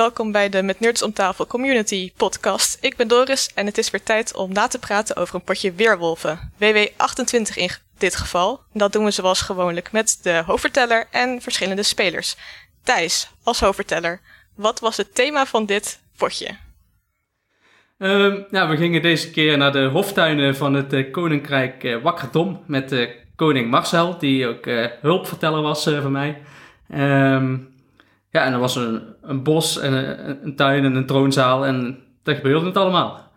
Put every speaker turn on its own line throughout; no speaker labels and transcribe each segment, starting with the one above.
welkom bij de Met Nerds om tafel community podcast. Ik ben Doris en het is weer tijd om na te praten over een potje weerwolven. WW28 in dit geval. Dat doen we zoals gewoonlijk met de hoofdverteller en verschillende spelers. Thijs, als hoofdverteller, wat was het thema van dit potje?
Nou, we gingen deze keer naar de hoftuinen van het uh, Koninkrijk uh, Wakkerdom met uh, koning Marcel, die ook hulpverteller was voor mij. Um, ja, en er was een, een bos en een, een, tuin en een troonzaal en daar gebeurde het allemaal.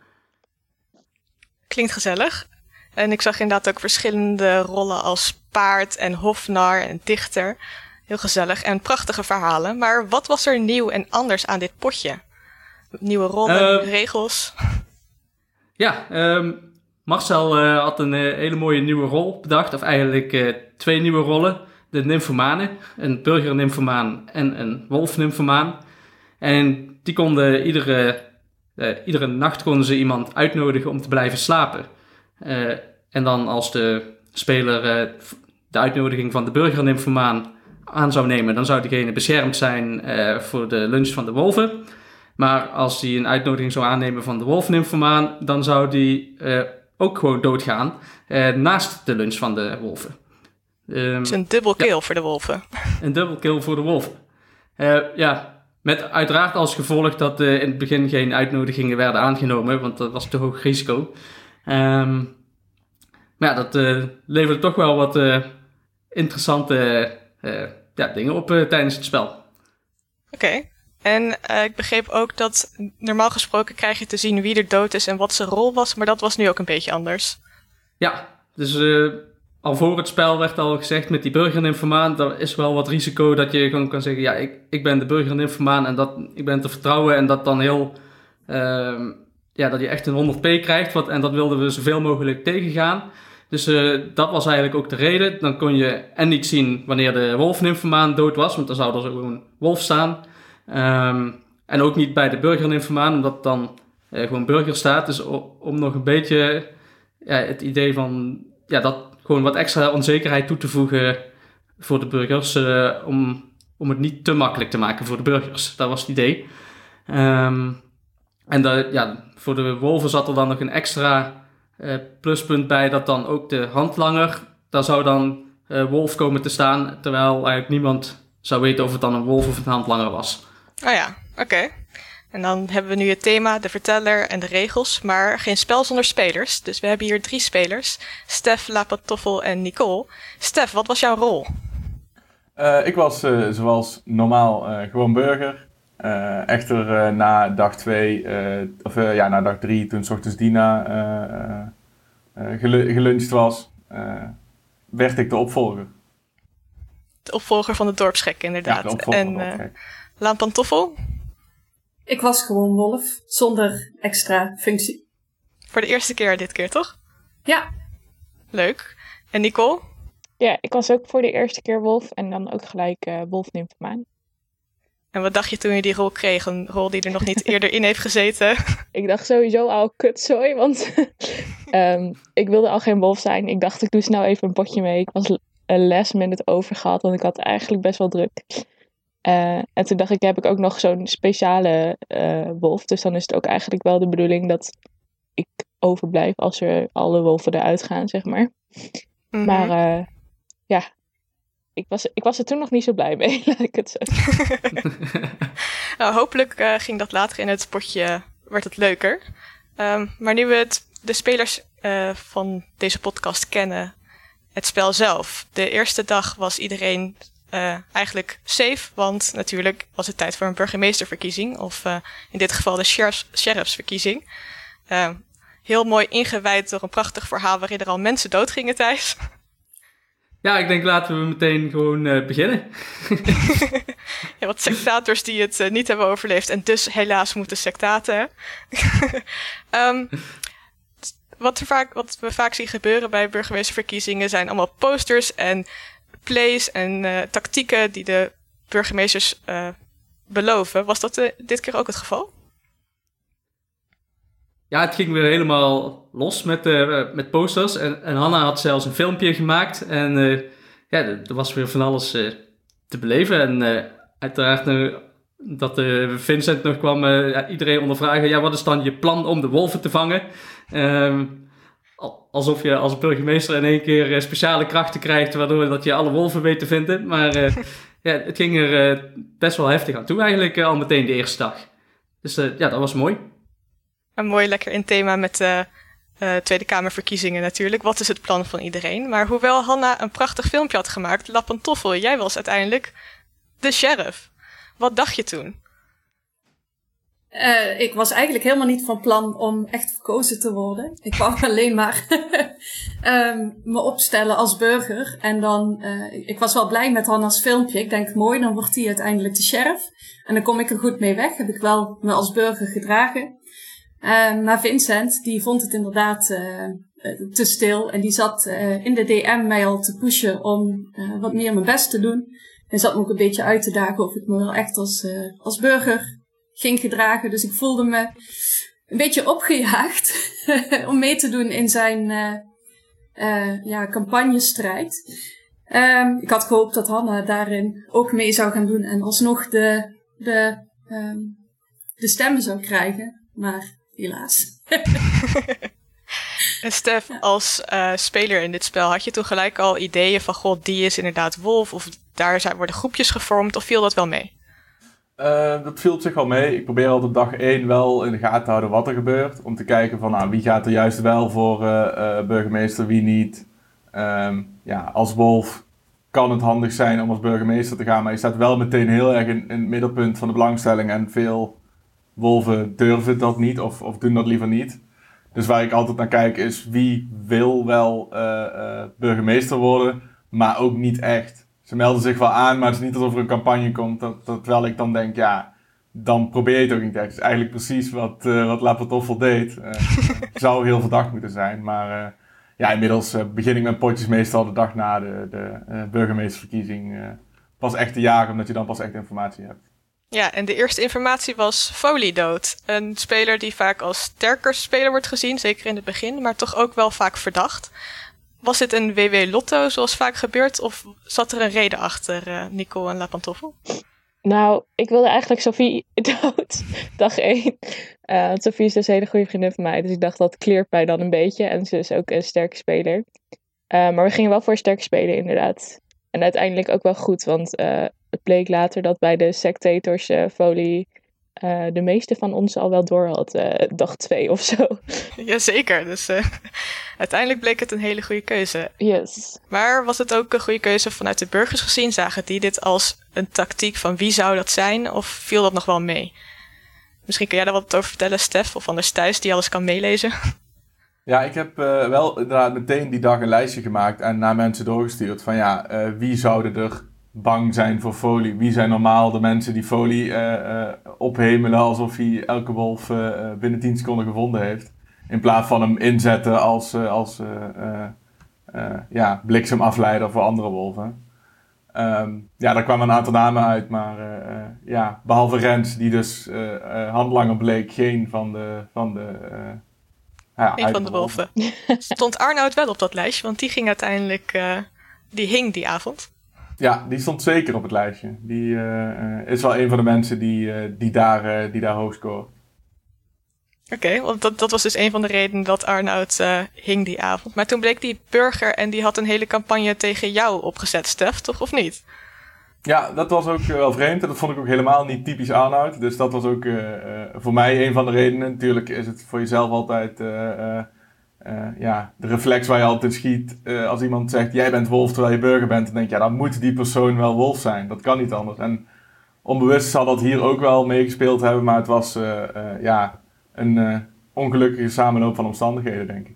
Klinkt gezellig. En ik zag inderdaad ook verschillende rollen als paard en hofnar en dichter. Heel gezellig en prachtige verhalen. Maar wat was er nieuw en anders aan dit potje? Nieuwe rollen, uh, regels?
Ja, um, Marcel uh, had een uh, hele mooie nieuwe rol bedacht. Of eigenlijk uh, twee nieuwe rollen. De nymfomanen. Een burgernymfomaan en een wolfnymfomaan. En die konden iedere, iedere nacht konden ze iemand uitnodigen om te blijven slapen. en dan als de speler de uitnodiging van de burgernymfomaan aan zou nemen, dan zou diegene beschermd zijn voor de lunch van de wolven. Maar als hij een uitnodiging zou aannemen van de wolfnymfomaan, dan zou die ook gewoon doodgaan naast de lunch van de wolven.
Um, het is een dubbel kill ja, voor de wolven.
Een dubbel kill voor de wolven. Uh, ja, met uiteraard als gevolg dat in het begin geen uitnodigingen werden aangenomen, want dat was te hoog risico. Um, maar ja, dat leverde toch wel wat interessante ja, dingen op tijdens het spel.
Oké. Okay. En uh, ik begreep ook dat normaal gesproken krijg je te zien wie er dood is en wat zijn rol was, maar dat was nu ook een beetje anders.
Ja, dus uh, al voor het spel werd al gezegd met die burgerinformaan, er is wel wat risico dat je gewoon kan zeggen, ja, ik, ik ben de burgerinformaan en dat, ik ben te vertrouwen en dat dan heel, uh, ja, dat je echt een 100p krijgt, wat, en dat wilden we zoveel mogelijk tegengaan. Dus uh, dat was eigenlijk ook de reden. Dan kon je en niet zien wanneer de wolfninformaan dood was, want dan zou er gewoon wolf staan. Um, en ook niet bij de burgerinformaan, omdat dan uh, gewoon burger staat. Dus om nog een beetje ja, het idee van ja, dat gewoon wat extra onzekerheid toe te voegen voor de burgers. Uh, om, om het niet te makkelijk te maken voor de burgers. Dat was het idee. Um, en de, ja, voor de wolven zat er dan nog een extra uh, pluspunt bij dat dan ook de handlanger, daar zou dan uh, wolf komen te staan, terwijl eigenlijk niemand zou weten of het dan een wolf of een handlanger was.
Oh ja, oké. En dan hebben we nu het thema, de verteller en de regels, maar geen spel zonder spelers. Dus we hebben hier drie spelers: Stef, Lapatoffel en Nicole. Stef, wat was jouw rol?
Uh, ik was uh, zoals normaal uh, gewoon burger. echter na dag twee, of ja, na dag drie, toen s ochtends Dina gelu geluncht was, werd ik de opvolger.
De opvolger van de dorpsgek, inderdaad. Ja, de opvolger en, van de. Laan Pantoffel?
Ik was gewoon wolf, zonder extra functie.
Voor de eerste keer dit keer, toch?
Ja.
Leuk. En Nicole?
Ja, ik was ook voor de eerste keer wolf en dan ook gelijk uh, wolf neemt hem
En wat dacht je toen je die rol kreeg? Een rol die er nog niet eerder in heeft gezeten?
Ik dacht sowieso al kutzooi, want um, ik wilde al geen wolf zijn. Ik dacht ik doe snel even een potje mee. Ik was een les met het over gehad, want ik had eigenlijk best wel druk. Uh, en toen dacht ik, heb ik ook nog zo'n speciale uh, wolf. Dus dan is het ook eigenlijk wel de bedoeling dat ik overblijf als er alle wolven eruit gaan, zeg maar. Mm-hmm. Maar uh, ja, ik was, ik was er toen nog niet zo blij mee, laat ik het zo
nou, hopelijk ging dat later in het potje, werd het leuker. Um, maar nu we het, de spelers van deze podcast kennen, het spel zelf. De eerste dag was iedereen uh, eigenlijk safe, want natuurlijk was het tijd voor een burgemeesterverkiezing, of uh, in dit geval de sheriffs, sheriffsverkiezing. Uh, heel mooi ingewijd door een prachtig verhaal waarin er al mensen doodgingen, Thijs.
Ja, ik denk laten we meteen gewoon beginnen.
ja, wat sectators die het niet hebben overleefd en dus helaas moeten sectaten. um, wat, vaak, wat we vaak zien gebeuren bij burgemeesterverkiezingen zijn allemaal posters en plays en uh, tactieken die de burgemeesters uh, beloven. Was dat uh, dit keer ook het geval?
Ja, het ging weer helemaal los met, met posters. En, en Hanna had zelfs een filmpje gemaakt. En ja, er was weer van alles te beleven. En uiteraard dat Vincent nog kwam iedereen ondervragen. Ja, wat is dan je plan om de wolven te vangen? Ehm, alsof je als burgemeester in één keer speciale krachten krijgt, waardoor dat je alle wolven weet te vinden. Maar ja, het ging er best wel heftig aan toe eigenlijk al meteen de eerste dag. Dus ja, dat was mooi.
Een mooi lekker in thema met de Tweede Kamerverkiezingen natuurlijk. Wat is het plan van iedereen? Maar hoewel Hanna een prachtig filmpje had gemaakt, La Pantoffel, jij was uiteindelijk de sheriff. Wat dacht je toen?
Uh, ik was eigenlijk helemaal niet van plan om echt verkozen te worden. Ik wou alleen maar um, me opstellen als burger. En dan, uh, ik was wel blij met Hanna's filmpje. Ik denk, mooi, dan wordt hij uiteindelijk de sheriff. En dan kom ik er goed mee weg. Heb ik wel me als burger gedragen. Uh, maar Vincent, die vond het inderdaad uh, te stil. En die zat in de DM mij al te pushen om wat meer mijn best te doen. En zat me ook een beetje uit te dagen of ik me wel echt als, als burger ging gedragen. Dus ik voelde me een beetje opgejaagd om mee te doen in zijn ja, campagnestrijd. Um, ik had gehoopt dat Hanna daarin ook mee zou gaan doen en alsnog de, de, um, de stemmen zou krijgen. Maar helaas.
en Stef, als uh, speler in dit spel, had je toen gelijk al ideeën van, god, die is inderdaad wolf, of daar zijn, worden groepjes gevormd, of viel dat wel mee?
Uh, dat viel op zich wel mee. Ik probeer altijd dag 1 wel in de gaten te houden wat er gebeurt. Om te kijken van nou, wie gaat er juist wel voor uh, burgemeester, wie niet. Um, ja, als wolf kan het handig zijn om als burgemeester te gaan. Maar je staat wel meteen heel erg in, het middelpunt van de belangstelling. En veel wolven durven dat niet of, of doen dat liever niet. Dus waar ik altijd naar kijk is wie wil wel burgemeester worden, maar ook niet echt. Ze melden zich wel aan, maar het is niet alsof er een campagne komt. Terwijl ik dan denk, ja, dan probeer je het ook niet echt. Het is eigenlijk precies wat, uh, wat Lapatoffel deed. zou heel verdacht moeten zijn, maar ja, inmiddels begin ik met potjes meestal de dag na de, de burgemeesterverkiezing. pas echt te jagen, omdat je dan pas echt informatie hebt.
Ja, en de eerste informatie was Foley dood. Een speler die vaak als sterker speler wordt gezien, zeker in het begin, maar toch ook wel vaak verdacht. Was dit een WW Lotto, zoals vaak gebeurt, of zat er een reden achter, uh, Nicole en La Pantoffel?
Nou, ik wilde eigenlijk Sophie dood, dag één. Uh, Sophie is dus een hele goede vriendin van mij, dus ik dacht dat kleert mij dan een beetje. En ze is ook een sterke speler. Uh, maar we gingen wel voor sterke speler, inderdaad. En uiteindelijk ook wel goed, want het bleek later dat bij de sectators Foley uh, de meeste van ons al wel door had, uh, dag twee of zo.
Jazeker, dus uiteindelijk bleek het een hele goede keuze.
Yes.
Maar was het ook een goede keuze vanuit de burgers gezien? Zagen die dit als een tactiek van wie zou dat zijn? Of viel dat nog wel mee? Misschien kun jij daar wat over vertellen, Stef, of anders thuis, die alles kan meelezen.
Ja, ik heb wel inderdaad meteen die dag een lijstje gemaakt en naar mensen doorgestuurd van ja, wie zouden er bang zijn voor folie. Wie zijn normaal de mensen die folie uh, ophemelen alsof hij elke wolf uh, binnen 10 seconden gevonden heeft. In plaats van hem inzetten als, als ja, bliksemafleider voor andere wolven. Um, ja, daar kwamen een aantal namen uit, maar ja, behalve Rens, die dus handlanger bleek, geen van de, van de
ja, een van de wolven. Stond Arnoud wel op dat lijstje, want die ging uiteindelijk, die hing die avond.
Ja, die stond zeker op het lijstje. Die uh, is wel een van de mensen die, uh, die, daar, die daar hoog scoort.
Oké, okay, want dat, dat was dus een van de redenen dat Arnoud hing die avond. Maar toen bleek die burger en die had een hele campagne tegen jou opgezet, Stef, toch of niet?
Ja, dat was ook wel vreemd en dat vond ik ook helemaal niet typisch Arnoud. Dus dat was ook voor mij een van de redenen. Natuurlijk is het voor jezelf altijd uh, ja, de reflex waar je altijd schiet. Uh, als iemand zegt, jij bent wolf terwijl je burger bent. Dan denk je, ja, dan moet die persoon wel wolf zijn. Dat kan niet anders. En onbewust zal dat hier ook wel meegespeeld hebben. Maar het was uh, ja, een ongelukkige samenloop van omstandigheden, denk ik.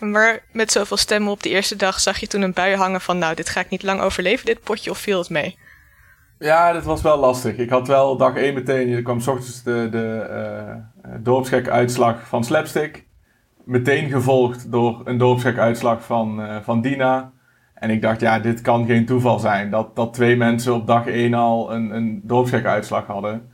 Maar met zoveel stemmen op de eerste dag zag je toen een bui hangen van... nou, dit ga ik niet lang overleven, dit potje, of viel het mee?
Ja, dat was wel lastig. Ik had wel dag één meteen... Er kwam s ochtends de, de dorpsgek uitslag van Slapstick meteen gevolgd door een dorpsgek uitslag van, uh, van Dina. En ik dacht, ja, dit kan geen toeval zijn. Dat, dat twee mensen op dag 1 al een, een dorpsgek uitslag hadden.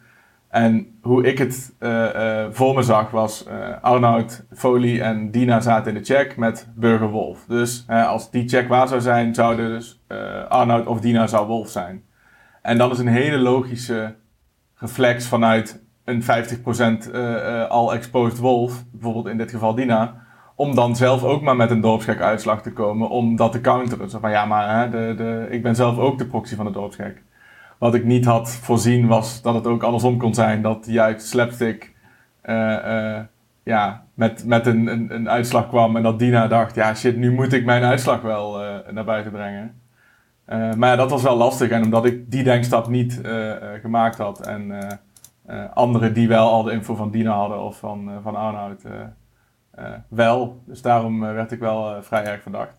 En hoe ik het uh, voor me zag was Arnoud, Foley en Dina zaten in de check met Burger Wolf. Dus als die check waar zou zijn, zouden dus Arnoud of Dina zou Wolf zijn. En dat is een hele logische reflex vanuit een 50% al exposed Wolf, bijvoorbeeld in dit geval Dina om dan zelf ook maar met een dorpsgek uitslag te komen, om dat te counteren. Zo van ja, maar hè, de, de, ik ben zelf ook de proxy van de dorpsgek. Wat ik niet had voorzien was dat het ook andersom kon zijn, dat juist slapstick uh, ja, met, met een, een, uitslag kwam en dat Dina dacht, ja shit, nu moet ik mijn uitslag wel naar buiten brengen. maar ja, dat was wel lastig en omdat ik die denkstap niet gemaakt had en anderen die wel al de info van Dina hadden of van, van Arnoud uh, wel. Dus daarom uh, werd ik wel uh, vrij erg verdacht.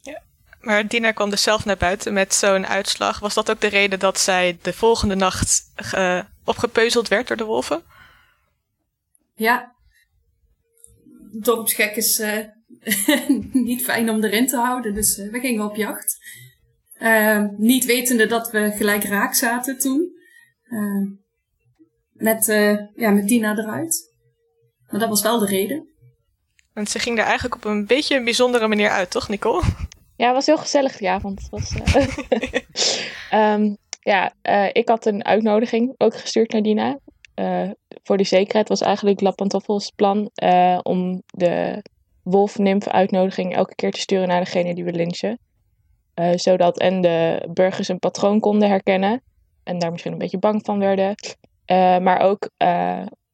Ja, maar Dina kwam dus zelf naar buiten met zo'n uitslag. Was dat ook de reden dat zij de volgende nacht opgepeuzeld werd door de wolven?
Ja. Dorpsgek is niet fijn om erin te houden, dus we gingen op jacht. niet wetende dat we gelijk raak zaten toen. Met, ja, met Dina eruit. Maar dat was wel de reden.
Want ze ging er eigenlijk op een beetje een bijzondere manier uit, toch, Nicole?
Ja, het was heel gezellig die avond. Het was, uh... um, ja, uh, ik had een uitnodiging ook gestuurd naar Dina. Uh, voor de zekerheid was eigenlijk Lappantoffels plan om de wolf-nymph-uitnodiging elke keer te sturen naar degene die we lynchen. zodat en de burgers een patroon konden herkennen en daar misschien een beetje bang van werden. Maar ook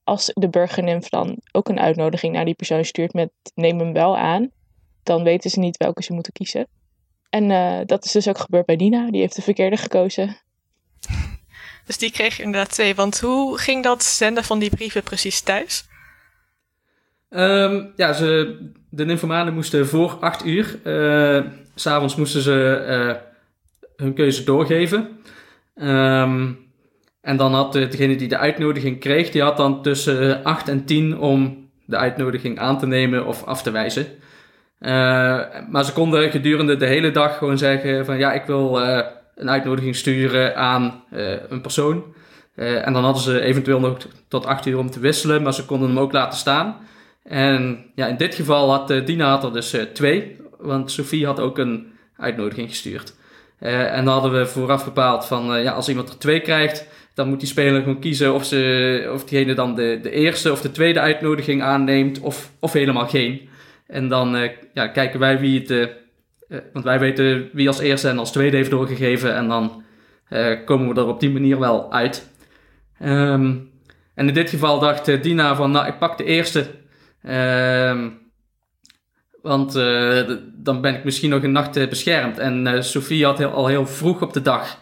als de burgernimf dan ook een uitnodiging naar die persoon stuurt met neem hem wel aan, dan weten ze niet welke ze moeten kiezen. En uh, dat is dus ook gebeurd bij Dina, die heeft de verkeerde gekozen.
Dus die kreeg inderdaad twee. Want hoe ging dat zenden van die brieven precies thuis?
Um, ja, ze, de nymphomanen moesten voor acht uur, uh, s'avonds moesten ze uh, hun keuze doorgeven. Um, en dan had degene die de uitnodiging kreeg, die had dan tussen 8 en 10 om de uitnodiging aan te nemen of af te wijzen. Uh, maar ze konden gedurende de hele dag gewoon zeggen van ja, ik wil uh, een uitnodiging sturen aan een persoon. en dan hadden ze eventueel nog tot 8 uur om te wisselen, maar ze konden hem ook laten staan. En ja, in dit geval had Dina had er dus twee, want Sophie had ook een uitnodiging gestuurd. en dan hadden we vooraf bepaald van ja, als iemand er twee krijgt, dan moet die speler gewoon kiezen of, ze, of diegene dan de, de eerste of de tweede uitnodiging aanneemt of, of helemaal geen. En dan uh, ja, kijken wij wie het, uh, uh, want wij weten wie als eerste en als tweede heeft doorgegeven en dan komen we er op die manier wel uit. Um, en in dit geval dacht Dina van, nou ik pak de eerste, um, want dan ben ik misschien nog een nacht beschermd. En Sofie had heel, al heel vroeg op de dag,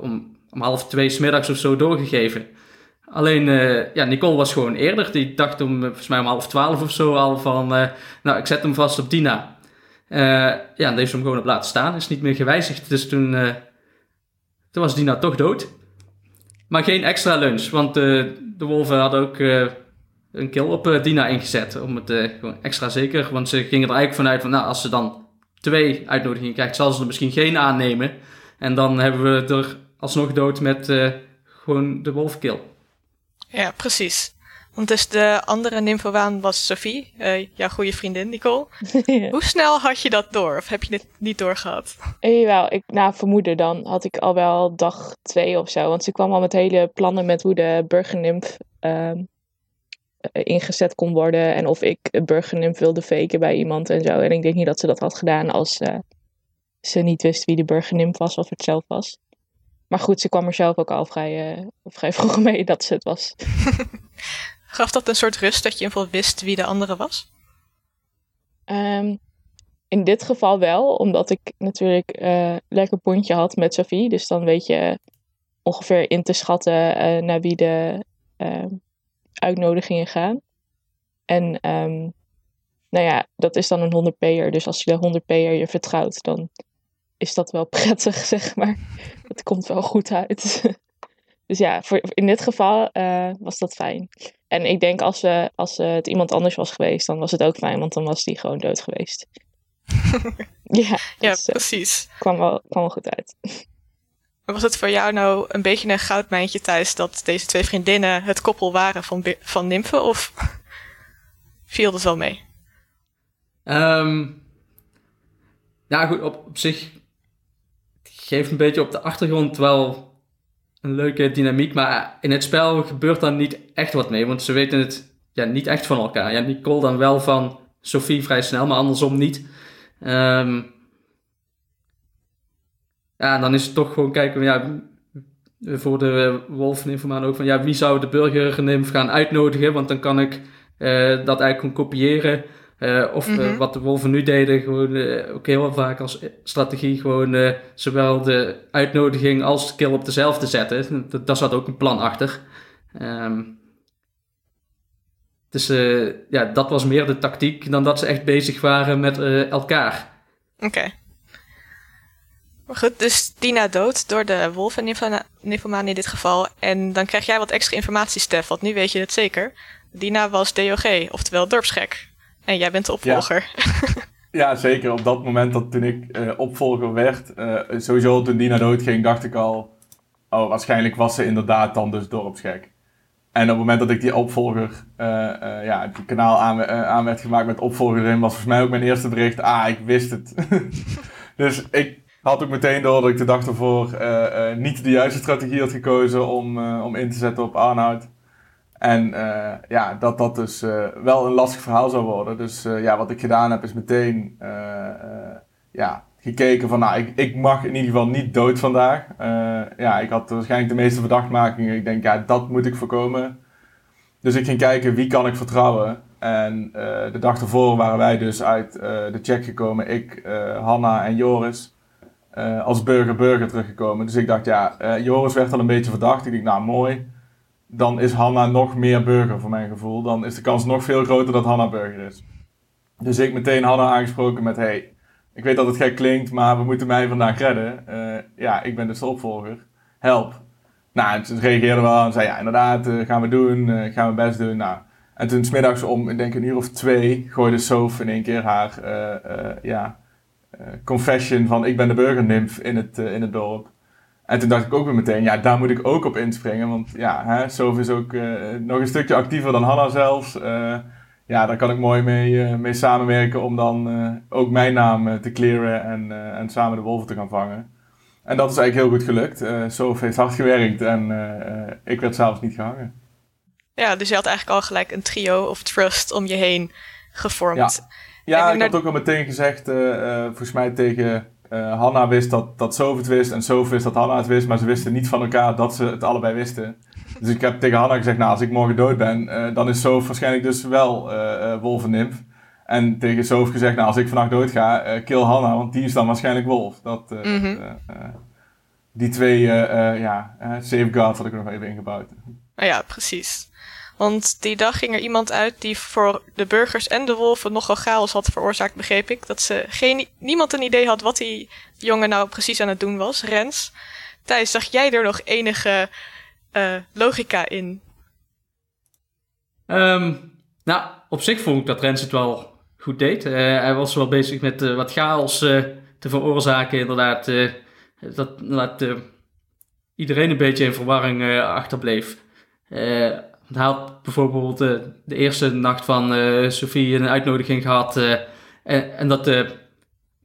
om om half twee smiddags of zo doorgegeven. Alleen, uh, ja, Nicole was gewoon eerder. Die dacht om, eh, volgens mij om half twaalf of zo al van, uh, nou, ik zet hem vast op Dina. Ja, en heeft ze hem gewoon op laten staan. Is niet meer gewijzigd. Dus toen, toen was Dina toch dood. Maar geen extra lunch, want de wolven hadden ook een kill op Dina ingezet. Om het gewoon extra zeker, want ze gingen er eigenlijk vanuit van, nou, als ze dan twee uitnodigingen krijgt, zal ze er misschien geen aannemen. En dan hebben we er alsnog dood met uh, gewoon de wolfkill.
Ja, precies. Want dus de andere nymphowaan was Sophie, uh, jouw goede vriendin Nicole. Hoe snel had je dat door? Of heb je het niet doorgehad?
Jawel, ik, nou vermoeden dan had ik al wel dag twee of zo. Want ze kwam al met hele plannen met hoe de burgernimf uh, ingezet kon worden. En of ik een burgernimf wilde faken bij iemand en zo. En ik denk niet dat ze dat had gedaan als uh, ze niet wist wie de burgernimf was of het zelf was. Maar goed, ze kwam er zelf ook al vrij, uh, vrij vroeg mee dat ze het was.
Gaf dat een soort rust dat je in ieder geval wist wie de andere was?
Um, in dit geval wel, omdat ik natuurlijk uh, lekker pontje had met Sophie. Dus dan weet je ongeveer in te schatten uh, naar wie de uh, uitnodigingen gaan. En um, nou ja, dat is dan een 100 P'er. Dus als je de 100 P'er je vertrouwt, dan is dat wel prettig, zeg maar. Het komt wel goed uit. dus ja, voor, in dit geval uh, was dat fijn. En ik denk als, uh, als uh, het iemand anders was geweest, dan was het ook fijn, want dan was die gewoon dood geweest. ja,
ja dus, precies.
Kwam wel, kwam wel goed uit.
Was het voor jou nou een beetje een goudmijntje thuis dat deze twee vriendinnen het koppel waren van, van nymfen? Of viel het wel mee?
Um, ja, goed, op, op zich geeft een beetje op de achtergrond wel een leuke dynamiek. Maar in het spel gebeurt dan niet echt wat mee, want ze weten het ja, niet echt van elkaar. Ja, Nicole dan wel van Sophie vrij snel, maar andersom niet. Um, ja, dan is het toch gewoon kijken, ja, voor de wolfninformaan ook van, ja, wie zou de burgernimf gaan uitnodigen? Want dan kan ik uh, dat eigenlijk gewoon kopiëren. Uh, of mm -hmm. wat de wolven nu deden, gewoon uh, ook heel vaak als strategie, gewoon zowel de uitnodiging als de kill op dezelfde zetten. Daar zat ook een plan achter. Um, dus ja, dat was meer de tactiek dan dat ze echt bezig waren met elkaar.
Oké. Okay. Maar goed, dus Dina dood door de wolf en Niflmaan in dit geval. En dan krijg jij wat extra informatie, Stef, want nu weet je het zeker. Dina was DOG, oftewel dorpsgek. En jij bent de opvolger.
Ja, ja zeker. Op dat moment dat toen ik uh, opvolger werd, uh, sowieso toen Dina doodging, dacht ik al... Oh, waarschijnlijk was ze inderdaad dan dus dorpsgek. En op het moment dat ik die opvolger, uh, ja, die kanaal aan, aan werd gemaakt met opvolger in, was volgens mij ook mijn eerste bericht. Ah, ik wist het. dus ik had ook meteen door dat ik de dag ervoor niet de juiste strategie had gekozen om, om in te zetten op Arnoud. En ja, dat dat dus wel een lastig verhaal zou worden. Dus ja, wat ik gedaan heb is meteen ja, gekeken van, nou, ik, ik mag in ieder geval niet dood vandaag. ja, ik had waarschijnlijk de meeste verdachtmakingen. Ik denk, ja, dat moet ik voorkomen. Dus ik ging kijken, wie kan ik vertrouwen? En de dag ervoor waren wij dus uit de check gekomen. Ik, Hanna en Joris als burger-burger teruggekomen. Dus ik dacht, ja, Joris werd al een beetje verdacht. Ik dacht, nou mooi. Dan is Hanna nog meer burger voor mijn gevoel. Dan is de kans nog veel groter dat Hanna burger is. Dus ik meteen Hanna aangesproken met, hey, ik weet dat het gek klinkt, maar we moeten mij vandaag redden. Uh, ja, ik ben dus de opvolger. Help. Nou, ze reageerde wel en zei, ja, inderdaad, gaan we doen. gaan we best doen. Nou, en toen smiddags om, ik denk een uur of twee, gooide Sof in één keer haar, ja eh, confession van ik ben de burgernimf in het, in het dorp. En toen dacht ik ook weer meteen, ja, daar moet ik ook op inspringen. Want ja, hè, Sof is ook uh, nog een stukje actiever dan Hanna zelfs. ja, daar kan ik mooi mee, mee samenwerken om dan ook mijn naam te clearen en, en samen de wolven te gaan vangen. En dat is eigenlijk heel goed gelukt. Uh, Sof heeft hard gewerkt en ik werd zelfs niet gehangen.
Ja, dus je had eigenlijk al gelijk een trio of trust om je heen gevormd.
Ja. Ja, ik had ook al meteen gezegd, volgens mij tegen uh, Hanna wist dat, dat Sof het wist en Sof wist dat Hanna het wist, maar ze wisten niet van elkaar dat ze het allebei wisten. Dus ik heb tegen Hanna gezegd, nou als ik morgen dood ben, uh, dan is Sof waarschijnlijk dus wel uh, Wolf en. En tegen Sof gezegd, nou als ik vannacht dood ga, kill Hanna, want die is dan waarschijnlijk Wolf. Dat, mm -hmm. die twee ja, safeguards had ik er nog even ingebouwd.
Ja, precies. Want die dag ging er iemand uit die voor de burgers en de wolven nogal chaos had veroorzaakt, begreep ik. Dat ze geen, niemand een idee had wat die jongen nou precies aan het doen was, Rens. Thijs, zag jij er nog enige uh, logica in?
Um, nou, op zich vond ik dat Rens het wel goed deed. Uh, hij was wel bezig met uh, wat chaos te veroorzaken, inderdaad. dat inderdaad, iedereen een beetje in verwarring achterbleef. Hij had bijvoorbeeld uh, de eerste nacht van uh, Sophie een uitnodiging gehad. Uh, en, en, dat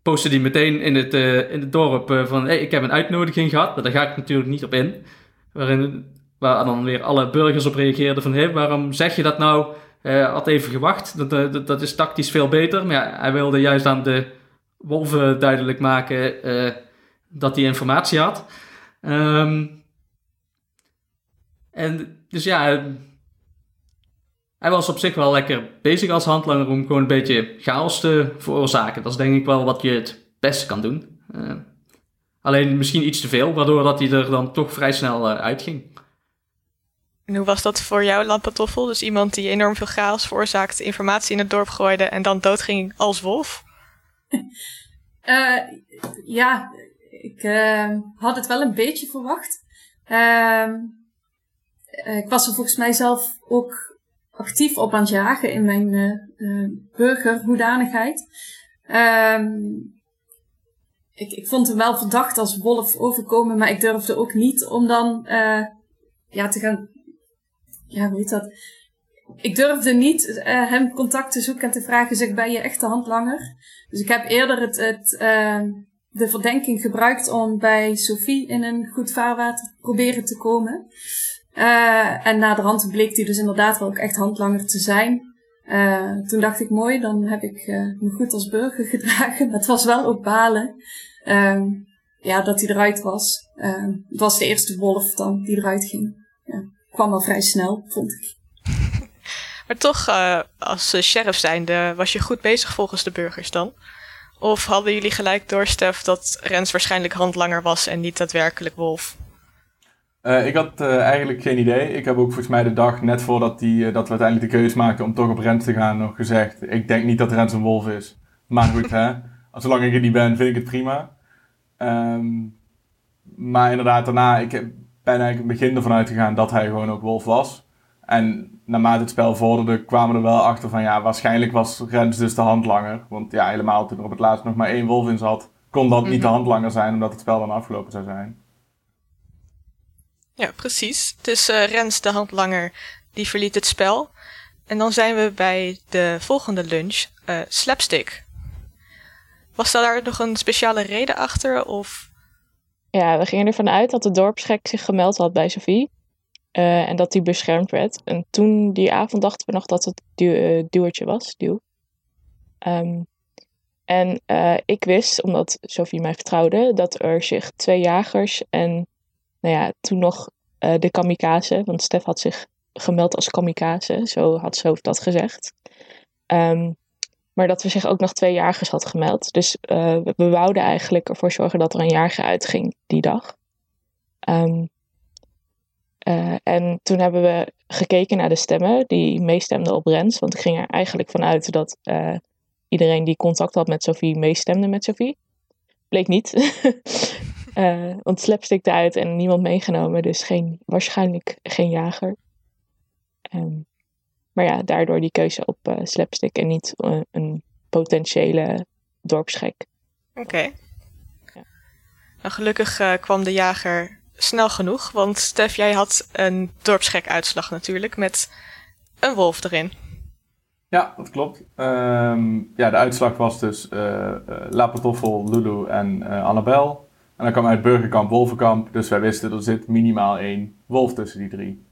postte hij meteen in het, in het dorp van... Hey, ik heb een uitnodiging gehad, maar daar ga ik natuurlijk niet op in. Waarin, waar dan weer alle burgers op reageerden van... Hey, waarom zeg je dat nou? had even gewacht, dat, dat, is tactisch veel beter. Maar ja, hij wilde juist aan de wolven duidelijk maken dat hij informatie had. Um, en dus ja, hij was op zich wel lekker bezig als handlanger om gewoon een beetje chaos te veroorzaken. Dat is denk ik wel wat je het beste kan doen. Uh, alleen misschien iets te veel, waardoor dat hij er dan toch vrij snel uh, uitging.
En hoe was dat voor jou, Lampatoffel? Dus iemand die enorm veel chaos veroorzaakte, informatie in het dorp gooide en dan doodging als wolf?
uh, ja, ik had het wel een beetje verwacht. Ehm, ik was er volgens mij zelf ook actief op aan het jagen in mijn uh, burgerhoedanigheid. Um, ik, ik vond hem wel verdacht als wolf overkomen, maar ik durfde ook niet om dan uh, ja, te gaan. Ja, hoe heet dat? Ik durfde niet hem contact te zoeken en te vragen: zeg, ben je echt de handlanger? Dus ik heb eerder het, het, uh, de verdenking gebruikt om bij Sophie in een goed vaarwater proberen te komen. Uh, en na de hand bleek hij dus inderdaad wel ook echt handlanger te zijn. Uh, toen dacht ik, mooi, dan heb ik uh, me goed als burger gedragen. Maar het was wel ook balen. Uh, ja, dat hij eruit was. het was de eerste wolf dan die eruit ging. Ja, kwam wel vrij snel, vond ik.
Maar toch, als sheriff zijnde, was je goed bezig volgens de burgers dan? Of hadden jullie gelijk door, Stef, dat Rens waarschijnlijk handlanger was en niet daadwerkelijk wolf?
Uh, ik had uh, eigenlijk geen idee. Ik heb ook volgens mij de dag net voordat die, uh, dat we uiteindelijk de keuze maakten om toch op Rens te gaan nog gezegd. Ik denk niet dat Rens een wolf is. Maar goed, hè. Zolang ik er niet ben, vind ik het prima. Um, maar inderdaad, daarna, ik ben eigenlijk in het begin ervan uitgegaan dat hij gewoon ook wolf was. En naarmate het spel vorderde, kwamen we er wel achter van ja, waarschijnlijk was Rens dus de handlanger. Want ja, helemaal toen er op het laatst nog maar één wolf in zat, kon dat niet de mhm. handlanger zijn, omdat het spel dan afgelopen zou zijn.
Ja, precies. Dus uh, Rens, de handlanger, die verliet het spel. En dan zijn we bij de volgende lunch, uh, Slapstick. Was daar nog een speciale reden achter? Of?
Ja, we gingen ervan uit dat de dorpsgek zich gemeld had bij Sophie. Uh, en dat die beschermd werd. En toen die avond dachten we nog dat het du was, duw. Um, en ik wist, omdat Sophie mij vertrouwde, dat er zich twee jagers en nou ja, toen nog uh, de kamikaze, want Stef had zich gemeld als kamikaze, zo had ze dat gezegd. Um, maar dat we zich ook nog twee jagers had gemeld. Dus uh, we, wouden eigenlijk ervoor zorgen dat er een jager uitging die dag. Um, uh, en toen hebben we gekeken naar de stemmen die meestemden op Rens. Want ik ging er eigenlijk vanuit dat iedereen die contact had met Sophie meestemde met Sophie. Bleek niet. Uh, want slapstick eruit en niemand meegenomen, dus geen, waarschijnlijk geen jager. Um, maar ja, daardoor die keuze op uh, slapstick en niet uh, een potentiële dorpsgek.
Oké. Okay. Ja. Nou, gelukkig kwam de jager snel genoeg, want Stef, jij had een dorpsgek uitslag natuurlijk met een wolf erin.
Ja, dat klopt. Um, ja, de uitslag was dus uh, Lapatoffel, Lulu en Annabel. En dan kwam uit Burgerkamp, Wolvenkamp. Dus wij wisten, er zit minimaal één wolf tussen die drie.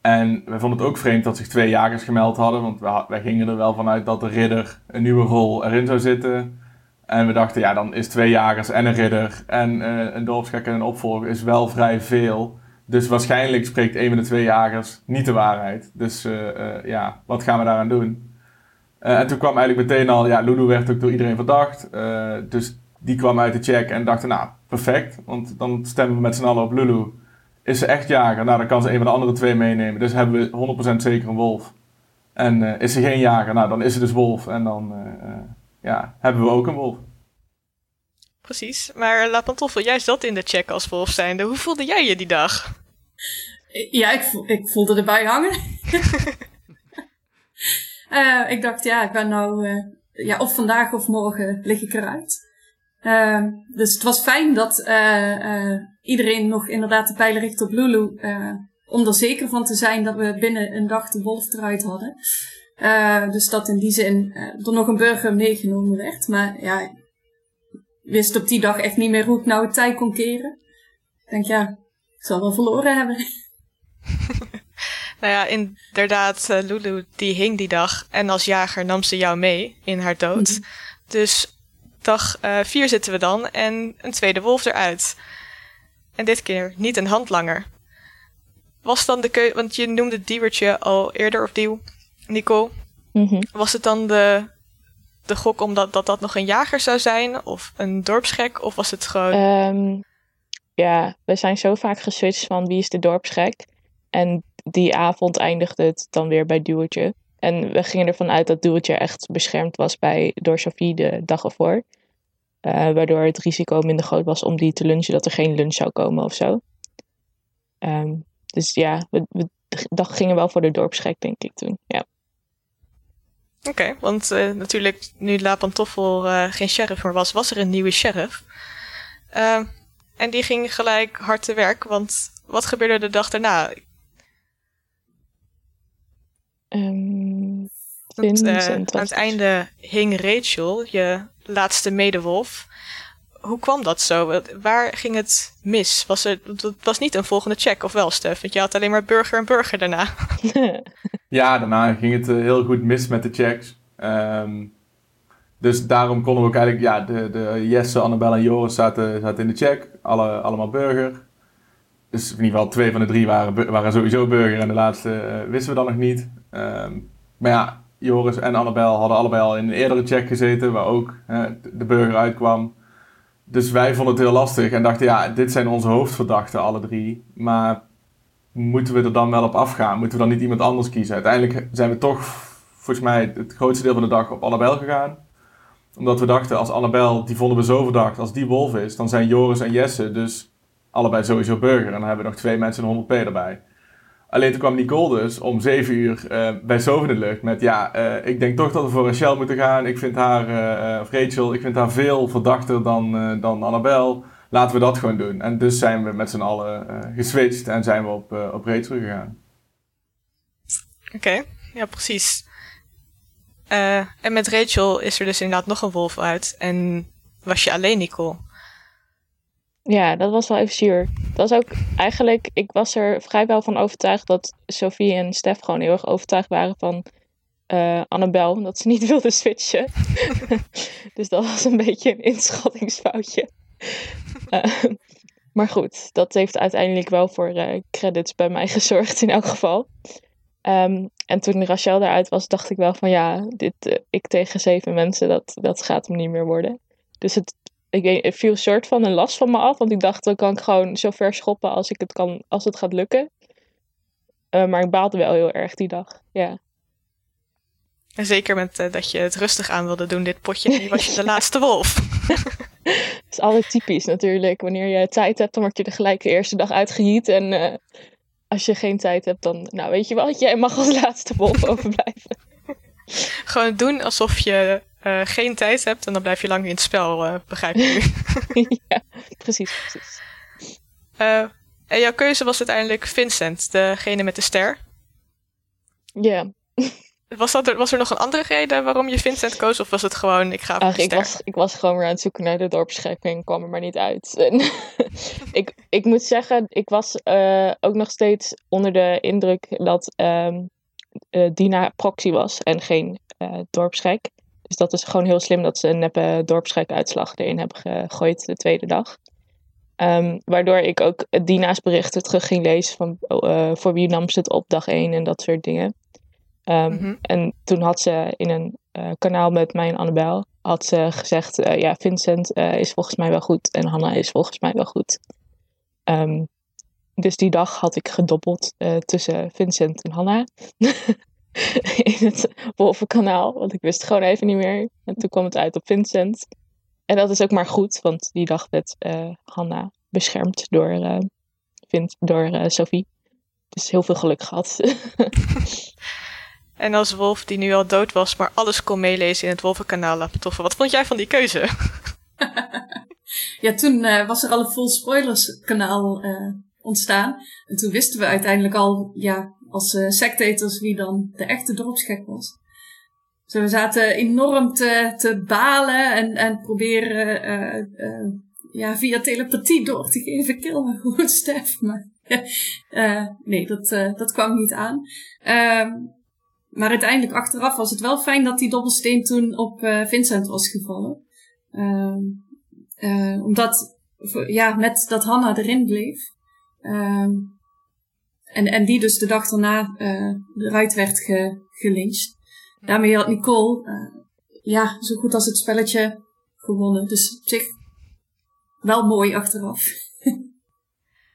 En wij vonden het ook vreemd dat zich twee jagers gemeld hadden. Want wij, gingen er wel vanuit dat de ridder een nieuwe rol erin zou zitten. En we dachten, ja, dan is twee jagers en een ridder en uh, een dorpsgek en een opvolger is wel vrij veel. Dus waarschijnlijk spreekt een van de twee jagers niet de waarheid. Dus uh, uh, ja, wat gaan we daaraan doen? en toen kwam eigenlijk meteen al, ja, Lulu werd ook door iedereen verdacht. dus die kwam uit de check en dachten, nou, perfect. Want dan stemmen we met z'n allen op Lulu. Is ze echt jager? Nou, dan kan ze een van de andere twee meenemen. Dus hebben we 100% zeker een wolf. En uh, is ze geen jager? Nou, dan is ze dus wolf. En dan uh, uh, ja, hebben we ook een wolf.
Precies. Maar La Pantoffel, jij zat in de check als wolf zijnde. Hoe voelde jij je die dag?
Ja, ik, ik voelde erbij hangen. ik dacht, ja, ik ben nou... ja, of vandaag of morgen lig ik eruit. Uh, dus het was fijn dat uh, uh, iedereen nog inderdaad de pijlen richt op Lulu. Uh, om er zeker van te zijn dat we binnen een dag de wolf eruit hadden. dus dat in die zin er nog een burger meegenomen werd. Maar ja, ik wist op die dag echt niet meer hoe ik nou het tijd kon keren. Ik denk ja, ik zal wel verloren hebben.
nou ja, inderdaad, Lulu die hing die dag. En als jager nam ze jou mee in haar dood. Mhm. Dus dag 4 uh, zitten we dan en een tweede wolf eruit. En dit keer niet een handlanger. Was dan de keuze, want je noemde Diewertje al eerder, of Diew, Nico. Mm -hmm. Was het dan de, de gok omdat dat, dat nog een jager zou zijn, of een dorpsgek, of was het gewoon...
Um, ja, we zijn zo vaak geswitcht van wie is de dorpsgek. En die avond eindigde het dan weer bij Duwertje. En we gingen ervan uit dat Duwtje echt beschermd was bij, door Sophie de dag ervoor. Uh, waardoor het risico minder groot was om die te lunchen, dat er geen lunch zou komen of zo. Um, dus ja, we, we gingen wel voor de dorpsgek, denk ik toen. Ja.
Oké, okay, want uh, natuurlijk nu La Pantoffel uh, geen sheriff meer was, was er een nieuwe sheriff. Ehm, en die ging gelijk hard te werk, want wat gebeurde de dag daarna?
Um,
Want, eh, aan het einde hing Rachel, je laatste medewolf. Hoe kwam dat zo? Waar ging het mis? Was er, het was niet een volgende check, of wel, Stef? Want je had alleen maar burger en burger daarna.
Ja, daarna ging het eh, heel goed mis met de checks. Ehm, dus daarom konden we ook eigenlijk, ja, de, de Jesse, Annabel en Joris zaten, zaten in de check. Alle, allemaal burger. Dus in ieder geval twee van de drie waren, waren sowieso burger en de laatste eh, wisten we dan nog niet. Ehm, maar ja, Joris en Annabel hadden allebei al in een eerdere check gezeten, waar ook eh, de burger uitkwam. Dus wij vonden het heel lastig en dachten, ja, dit zijn onze hoofdverdachten, alle drie. Maar moeten we er dan wel op afgaan? Moeten we dan niet iemand anders kiezen? Uiteindelijk zijn we toch, volgens mij, het grootste deel van de dag op Annabel gegaan. Omdat we dachten, als Annabel, die vonden we zo verdacht, als die wolf is, dan zijn Joris en Jesse dus allebei sowieso burger. En dan hebben we nog twee mensen en 100p erbij. Alleen toen kwam Nicole dus om 7 uur eh, bij Zoven de lucht met, ja, eh, ik denk toch dat we voor Rachel moeten gaan. Ik vind haar, eh, of Rachel, ik vind haar veel verdachter dan, dan Annabel. Laten we dat gewoon doen. En dus zijn we met z'n allen geswitcht en zijn we op, op Rachel gegaan.
Oké, ja, precies. En met Rachel is er dus inderdaad nog een wolf uit. En was je alleen, Nicole?
Ja, dat was wel even zuur. Dat was ook eigenlijk, ik was er vrijwel van overtuigd dat Sophie en Stef gewoon heel erg overtuigd waren van eh Annabel, dat ze niet wilde switchen. dus dat was een beetje een inschattingsfoutje. Eh, maar goed, dat heeft uiteindelijk wel voor eh, credits bij mij gezorgd in elk geval. Ehm, en toen Rachel eruit was, dacht ik wel van ja, dit, ik tegen zeven mensen, dat, dat gaat hem niet meer worden. Dus het, ik weet, het viel soort van een last van me af. Want ik dacht, dan kan ik gewoon zo ver schoppen als, ik het, kan, als het gaat lukken. Eh, maar ik baalde wel heel erg die dag. Ja.
En zeker met eh, dat je het rustig aan wilde doen, dit potje. En nu was je de laatste wolf.
Dat is altijd typisch natuurlijk. Wanneer je tijd hebt, dan word je er gelijk de eerste dag uitgejiet. En eh, als je geen tijd hebt, dan, nou weet je wat, jij mag als laatste wolf overblijven.
Gewoon doen alsof je eh, geen tijd hebt. En dan blijf je lang in het spel, eh, begrijp ik nu.
ja, precies, precies.
Eh, en jouw keuze was uiteindelijk Vincent, degene met de ster.
Ja,
Was, dat er, was er nog een andere reden waarom je Vincent koos? Of was het gewoon, ik ga
Ach, ik, was, ik was gewoon weer aan het zoeken naar de dorpsgek en kwam er maar niet uit. En ik, ik moet zeggen, ik was ook nog steeds onder de indruk dat ehm, eh, Dina proxy was en geen dorpsgek. Dus dat is gewoon heel slim dat ze een neppe dorpsgek-uitslag erin hebben gegooid de tweede dag. Ehm, waardoor ik ook Dina's berichten terug ging lezen van eh, voor wie nam ze het op dag 1 en dat soort dingen. Ehm,
Mhm.
En toen had ze in een eh, kanaal met mij en Annabel had ze gezegd, eh, ja, Vincent is volgens mij wel goed en Hanna is volgens mij wel goed. Ehm, dus die dag had ik gedobbeld eh, tussen Vincent en Hanna in het Wolvenkanaal, want ik wist het gewoon even niet meer. En toen kwam het uit op Vincent. En dat is ook maar goed, want die dag werd eh, Hanna beschermd door, eh, Vin- door eh, Sophie. Dus heel veel geluk gehad.
En als wolf die nu al dood was, maar alles kon meelezen in het Wolvenkanaal laten toffen. Wat vond jij van die keuze?
Ja, toen eh, was er al een full spoilers kanaal eh, ontstaan. En toen wisten we uiteindelijk al, ja, als uh, sectators wie dan de echte dorpsgek was. Dus we zaten enorm te, te balen en, en proberen eh, eh, ja, via telepathie door te geven. Kill maar gewoon Stef. Maar nee, dat, dat kwam niet aan. Ehm, maar uiteindelijk achteraf was het wel fijn dat die dobbelsteen toen op Vincent was gevallen. Ehm, eh, omdat, ja, met dat Hanna erin bleef. Ehm, en, en die dus de dag daarna eh eruit werd ge, gelyncht. Daarmee had Nicole, eh, ja, zo goed als het spelletje gewonnen. Dus op zich wel mooi achteraf.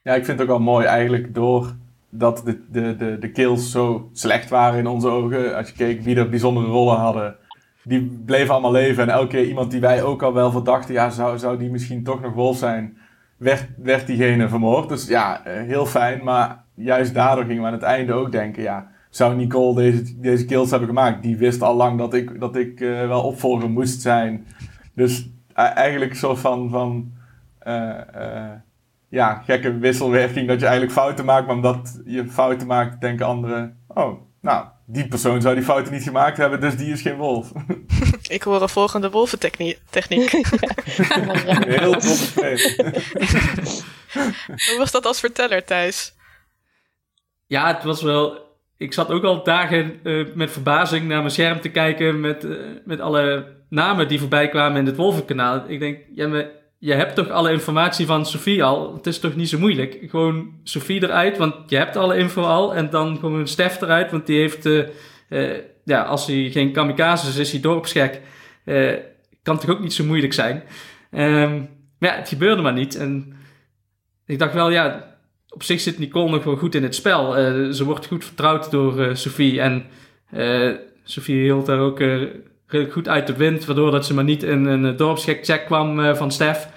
Ja, ik vind het ook wel mooi eigenlijk door dat de, de, de, de kills zo slecht waren in onze ogen. Als je keek wie er bijzondere rollen hadden. Die bleven allemaal leven. En elke keer iemand die wij ook al wel verdachten, ja, zou, zou die misschien toch nog wolf zijn, werd, werd diegene vermoord. Dus ja, eh, heel fijn. Maar juist daardoor gingen we aan het einde ook denken, ja, zou Nicole deze, deze kills hebben gemaakt? Die wist al lang dat ik, dat ik eh, wel opvolger moest zijn. Dus eigenlijk een soort van, van eh, ja, gekke wisselwerking dat je eigenlijk fouten maakt, maar omdat je fouten maakt, denken anderen: oh, nou, die persoon zou die fouten niet gemaakt hebben, dus die is geen wolf.
Ik hoor een volgende wolventechniek.
Heel compleet.
Hoe was dat als verteller, Thijs?
Ja, het was wel. Ik zat ook al dagen uh, met verbazing naar mijn scherm te kijken met, uh, met alle namen die voorbij kwamen in het Wolvenkanaal. Ik denk, ja, maar je hebt toch alle informatie van Sophie al? Het is toch niet zo moeilijk? Gewoon Sophie eruit, want je hebt alle info al. En dan gewoon Stef eruit, want die heeft, uh, ja, als hij geen kamikaze is, is hij dorpsgek. kan toch ook niet zo moeilijk zijn? Um, maar ja, het gebeurde maar niet. En ik dacht wel, ja, op zich zit Nicole nog wel goed in het spel. Uh, ze wordt goed vertrouwd door uh, Sophie. En uh, Sophie hield daar ook redelijk goed uit de wind. Waardoor dat ze maar niet in een dorpsgek check kwam van Stef.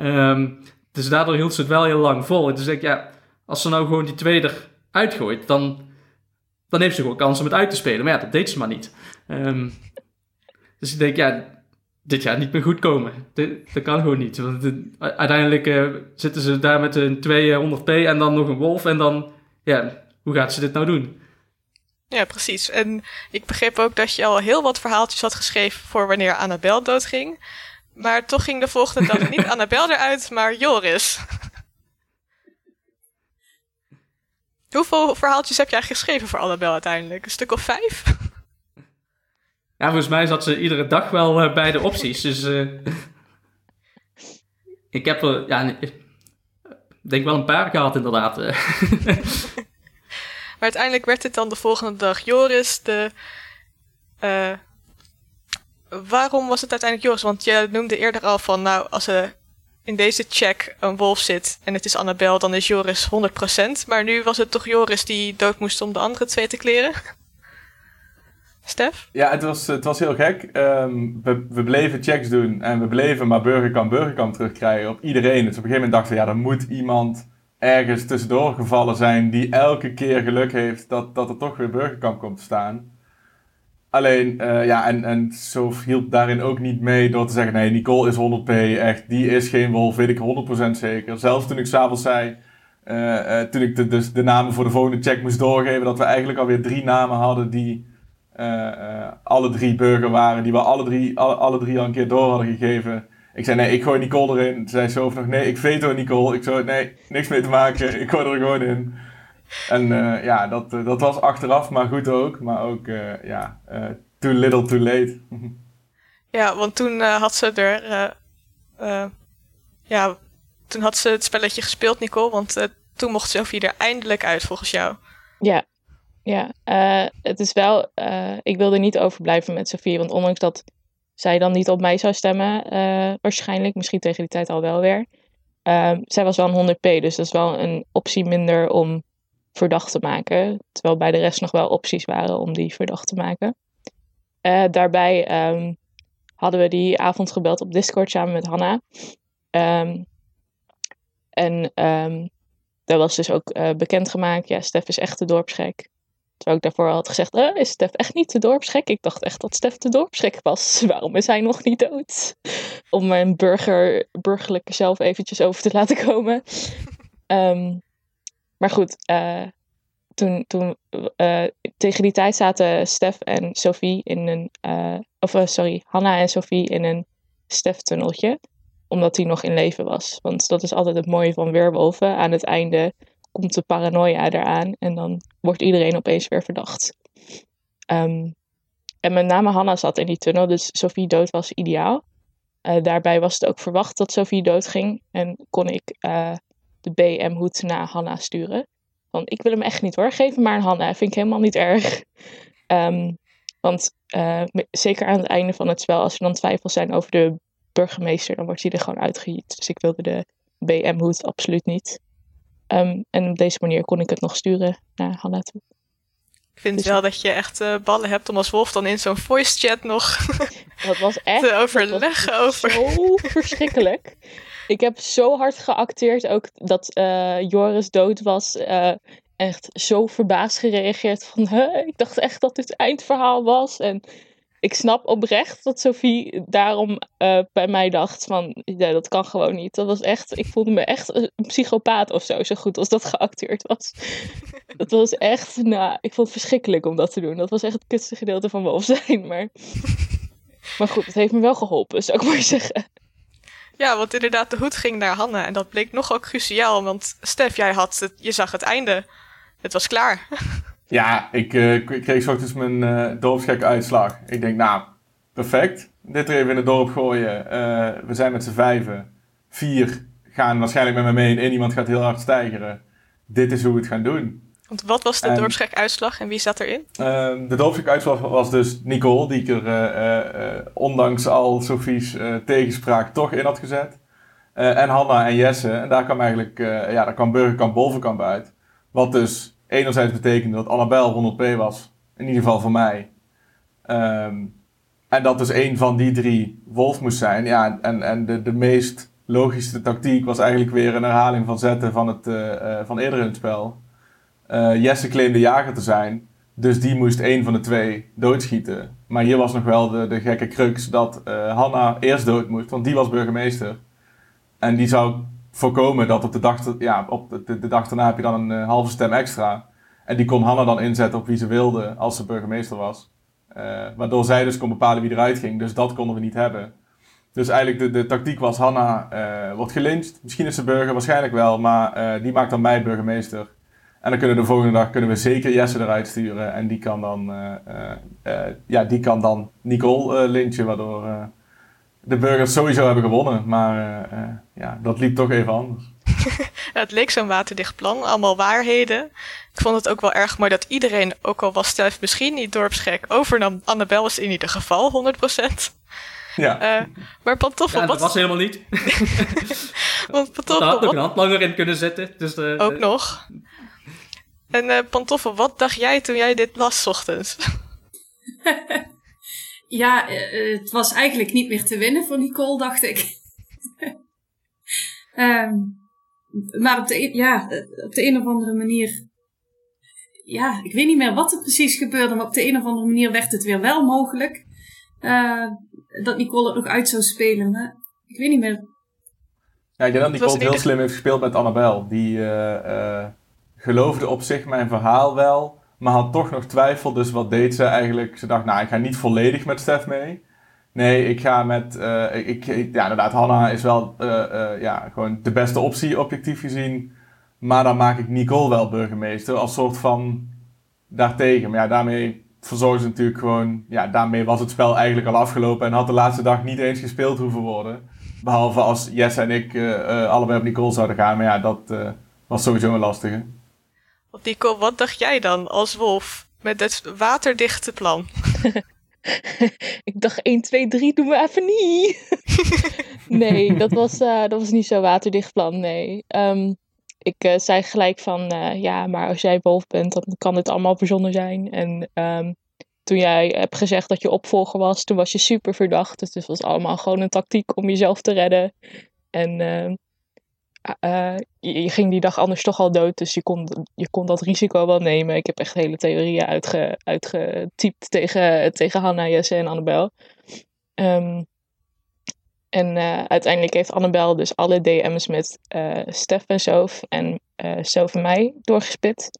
Um, dus daardoor hield ze het wel heel lang vol. Dus ik, ja, als ze nou gewoon die tweede uitgooit, dan, dan heeft ze gewoon kans om het uit te spelen. Maar ja, dat deed ze maar niet. Um, dus ik denk, ja, dit jaar niet meer goed komen. Dat kan gewoon niet. Want uiteindelijk uh, zitten ze daar met een 200p en dan nog een wolf. En dan, ja, hoe gaat ze dit nou doen?
Ja, precies. En ik begreep ook dat je al heel wat verhaaltjes had geschreven voor wanneer Annabel doodging. Maar toch ging de volgende dag niet Annabel eruit, maar Joris. Hoeveel verhaaltjes heb jij geschreven voor Annabel uiteindelijk? Een stuk of vijf?
Ja, volgens mij zat ze iedere dag wel uh, bij de opties. Dus uh, ik heb er, ja, ik denk wel een paar gehad inderdaad.
uiteindelijk werd het dan de volgende dag Joris. De, uh, waarom was het uiteindelijk Joris? Want je noemde eerder al van, nou, als er in deze check een wolf zit en het is Annabel, dan is Joris 100%. Maar nu was het toch Joris die dood moest om de andere twee te kleren? Stef?
Ja, het was, het was heel gek. Um, we, we bleven checks doen en we bleven maar burgerkamp, burgerkamp terugkrijgen op iedereen. Dus op een gegeven moment dachten we, ja, er moet iemand ergens tussendoor gevallen zijn die elke keer geluk heeft dat, dat er toch weer burgerkamp komt te staan. Alleen, uh, ja, en, en Sof hielp daarin ook niet mee door te zeggen, nee, Nicole is 100p, echt, die is geen wolf, weet ik 100% zeker. Zelfs toen ik s'avonds zei, uh, uh, toen ik de, dus de namen voor de volgende check moest doorgeven, dat we eigenlijk alweer drie namen hadden die alle drie burger waren, die we alle drie, alle, alle, drie al een keer door hadden gegeven. Ik zei, nee, ik gooi Nicole erin. Toen zei Sof nog, nee, ik veto Nicole. Ik zei, nee, niks mee te maken. Ik gooi er gewoon in. En uh, ja, dat, dat was achteraf maar goed ook. Maar ook, ja, too little, too late.
ja, want toen had ze er... ja, toen had ze het spelletje gespeeld, Nicole. Want toen mocht Sophie er eindelijk uit, volgens jou.
Ja, ja, uh, het is wel. Uh, ik wilde niet overblijven met Sofie. Want ondanks dat zij dan niet op mij zou stemmen, uh, waarschijnlijk, misschien tegen die tijd al wel weer. Ehm, zij was wel een 100p, dus dat is wel een optie minder om verdacht te maken. Terwijl bij de rest nog wel opties waren om die verdacht te maken. daarbij um, hadden we die avond gebeld op Discord samen met Hanna. Um, en dat was dus ook bekendgemaakt. Ja, Stef is echt de dorpsgek. Terwijl ik daarvoor had gezegd, uh, is Stef echt niet de dorpsgek? Ik dacht echt dat Stef de dorpsgek was. Waarom is hij nog niet dood? Om mijn burger, burgerlijke zelf eventjes over te laten komen. Um, maar goed, uh, toen, toen uh, tegen die tijd zaten Stef en Sophie in een, of sorry, Hanna en Sophie in een Stef-tunneltje. Omdat hij nog in leven was. Want dat is altijd het mooie van weerwolven. Aan het einde komt de paranoia eraan en dan wordt iedereen opeens weer verdacht. Um, en met name Hanna zat in die tunnel, dus Sophie dood was ideaal. Uh, daarbij was het ook verwacht dat Sophie doodging en kon ik uh, de BM-hoed naar Hanna sturen. Van ik wil hem echt niet hoor, geef hem maar aan Hanna, vind ik helemaal niet erg. Um, want uh, zeker aan het einde van het spel, als er dan twijfels zijn over de burgemeester, dan wordt hij er gewoon uitgehiet. Dus ik wilde de BM-hoed absoluut niet. Um, en op deze manier kon ik het nog sturen naar Hanna toe.
Ik vind dus wel dat je echt uh, ballen hebt om als wolf dan in zo'n voice chat nog
dat was echt,
te overleggen over.
Zo verschrikkelijk. Ik heb zo hard geacteerd ook dat uh, Joris dood was. Uh, echt zo verbaasd gereageerd van, huh, ik dacht echt dat dit eindverhaal was. En ik snap oprecht dat Sophie daarom uh, bij mij dacht van, dat kan gewoon niet. Dat was echt, ik voelde me echt een psychopaat of zo, zo goed als dat geacteerd was. dat was echt, nou, ik vond het verschrikkelijk om dat te doen. Dat was echt het kutste gedeelte van Wolf zijn, maar... Maar goed, het heeft me wel geholpen, zou ik maar zeggen.
Ja, want inderdaad, de hoed ging naar Hanne. En dat bleek nogal cruciaal, want Stef, jij had het, je zag het einde. Het was klaar.
Ja, ik, uh, ik kreeg ochtends mijn uh, dorpsgekke uitslag. Ik denk, nou, perfect. Dit er even in het dorp gooien. Uh, we zijn met z'n vijven. Vier gaan waarschijnlijk met me mee en één iemand gaat heel hard stijgeren. Dit is hoe we het gaan doen.
Want wat was de dorpsgek uitslag en wie zat erin?
Uh, de dorpsgek uitslag was dus Nicole, die ik er ondanks al Sophie's tegenspraak toch in had gezet. en Hanna en Jesse. En daar kwam eigenlijk, ja, daar kwam Burgerkamp Bovenkamp uit. Wat dus enerzijds betekende dat Annabel 100p was. In ieder geval voor mij. Um, en dat dus een van die drie Wolf moest zijn. Ja, en, en de, de meest logische tactiek was eigenlijk weer een herhaling van zetten van, het, van eerder in het spel. Uh, Jesse claimde jager te zijn. Dus die moest één van de twee doodschieten. Maar hier was nog wel de, de gekke crux dat Hanna eerst dood moest, want die was burgemeester. En die zou voorkomen dat op de dag, ja, op de, dag daarna heb je dan een uh, halve stem extra. En die kon Hanna dan inzetten op wie ze wilde als ze burgemeester was. waardoor zij dus kon bepalen wie eruit ging. Dus dat konden we niet hebben. Dus eigenlijk de, de tactiek was Hanna wordt gelyncht. Misschien is ze burger, waarschijnlijk wel. Maar die maakt dan mij burgemeester. En dan kunnen we de volgende dag kunnen we zeker Jesse eruit sturen. En die kan dan, uh, uh, ja, die kan dan Nicole lynchen, waardoor de burgers sowieso hebben gewonnen. Maar ja, dat liep toch even anders.
het leek zo'n waterdicht plan, allemaal waarheden. Ik vond het ook wel erg mooi dat iedereen, ook al was Stef misschien niet dorpsgek, overnam. Annabel was in ieder geval 100%. Ja. Uh, maar Pantoffel...
Ja, dat was helemaal niet.
Want Pantoffel...
Daar had ook een handlanger in kunnen zetten. Dus de,
ook nog. En uh, Pantoffel, wat dacht jij toen jij dit las ochtends?
ja, uh, het was eigenlijk niet meer te winnen voor Nicole, dacht ik. um, maar op de, ja, op de een of andere manier... Ja, ik weet niet meer wat er precies gebeurde, maar op de een of andere manier werd het weer wel mogelijk. Uh, dat Nicole het nog uit zou spelen, maar ik weet niet meer.
Ja, ik denk dat Nicole het heel slim heeft gespeeld met Annabel. Die geloofde op zich mijn verhaal wel, maar had toch nog twijfel. Dus wat deed ze eigenlijk? Ze dacht, nou, ik ga niet volledig met Stef mee. Nee, ik ga met. Uh, ik, ja, inderdaad, Hanna is wel uh, uh, ja, gewoon de beste optie, objectief gezien. Maar dan maak ik Nicole wel burgemeester als soort van daartegen. Maar ja, daarmee verzorgde ze natuurlijk gewoon. Ja, daarmee was het spel eigenlijk al afgelopen en had de laatste dag niet eens gespeeld hoeven worden. Behalve als Jesse en ik allebei op Nicole zouden gaan. Maar ja, dat was sowieso een lastige.
Nico, wat dacht jij dan als wolf met het waterdichte plan?
ik dacht 1, 2, 3, doen we even niet. nee, dat was, uh, dat was niet zo'n waterdicht plan, nee. Um, ik uh, zei gelijk van, uh, ja, maar als jij wolf bent, dan kan het allemaal verzonnen zijn. En um, toen jij hebt gezegd dat je opvolger was, toen was je super verdacht. Dus het was allemaal gewoon een tactiek om jezelf te redden. En uh, je, ging die dag anders toch al dood, dus je kon, je kon dat risico wel nemen. Ik heb echt hele theorieën uitge, uitgetypt tegen, tegen Hanna, Jesse en Annabel. Um, en uh, uiteindelijk heeft Annabel dus alle DM's met uh, Stef en Sof en uh, en mij doorgespit.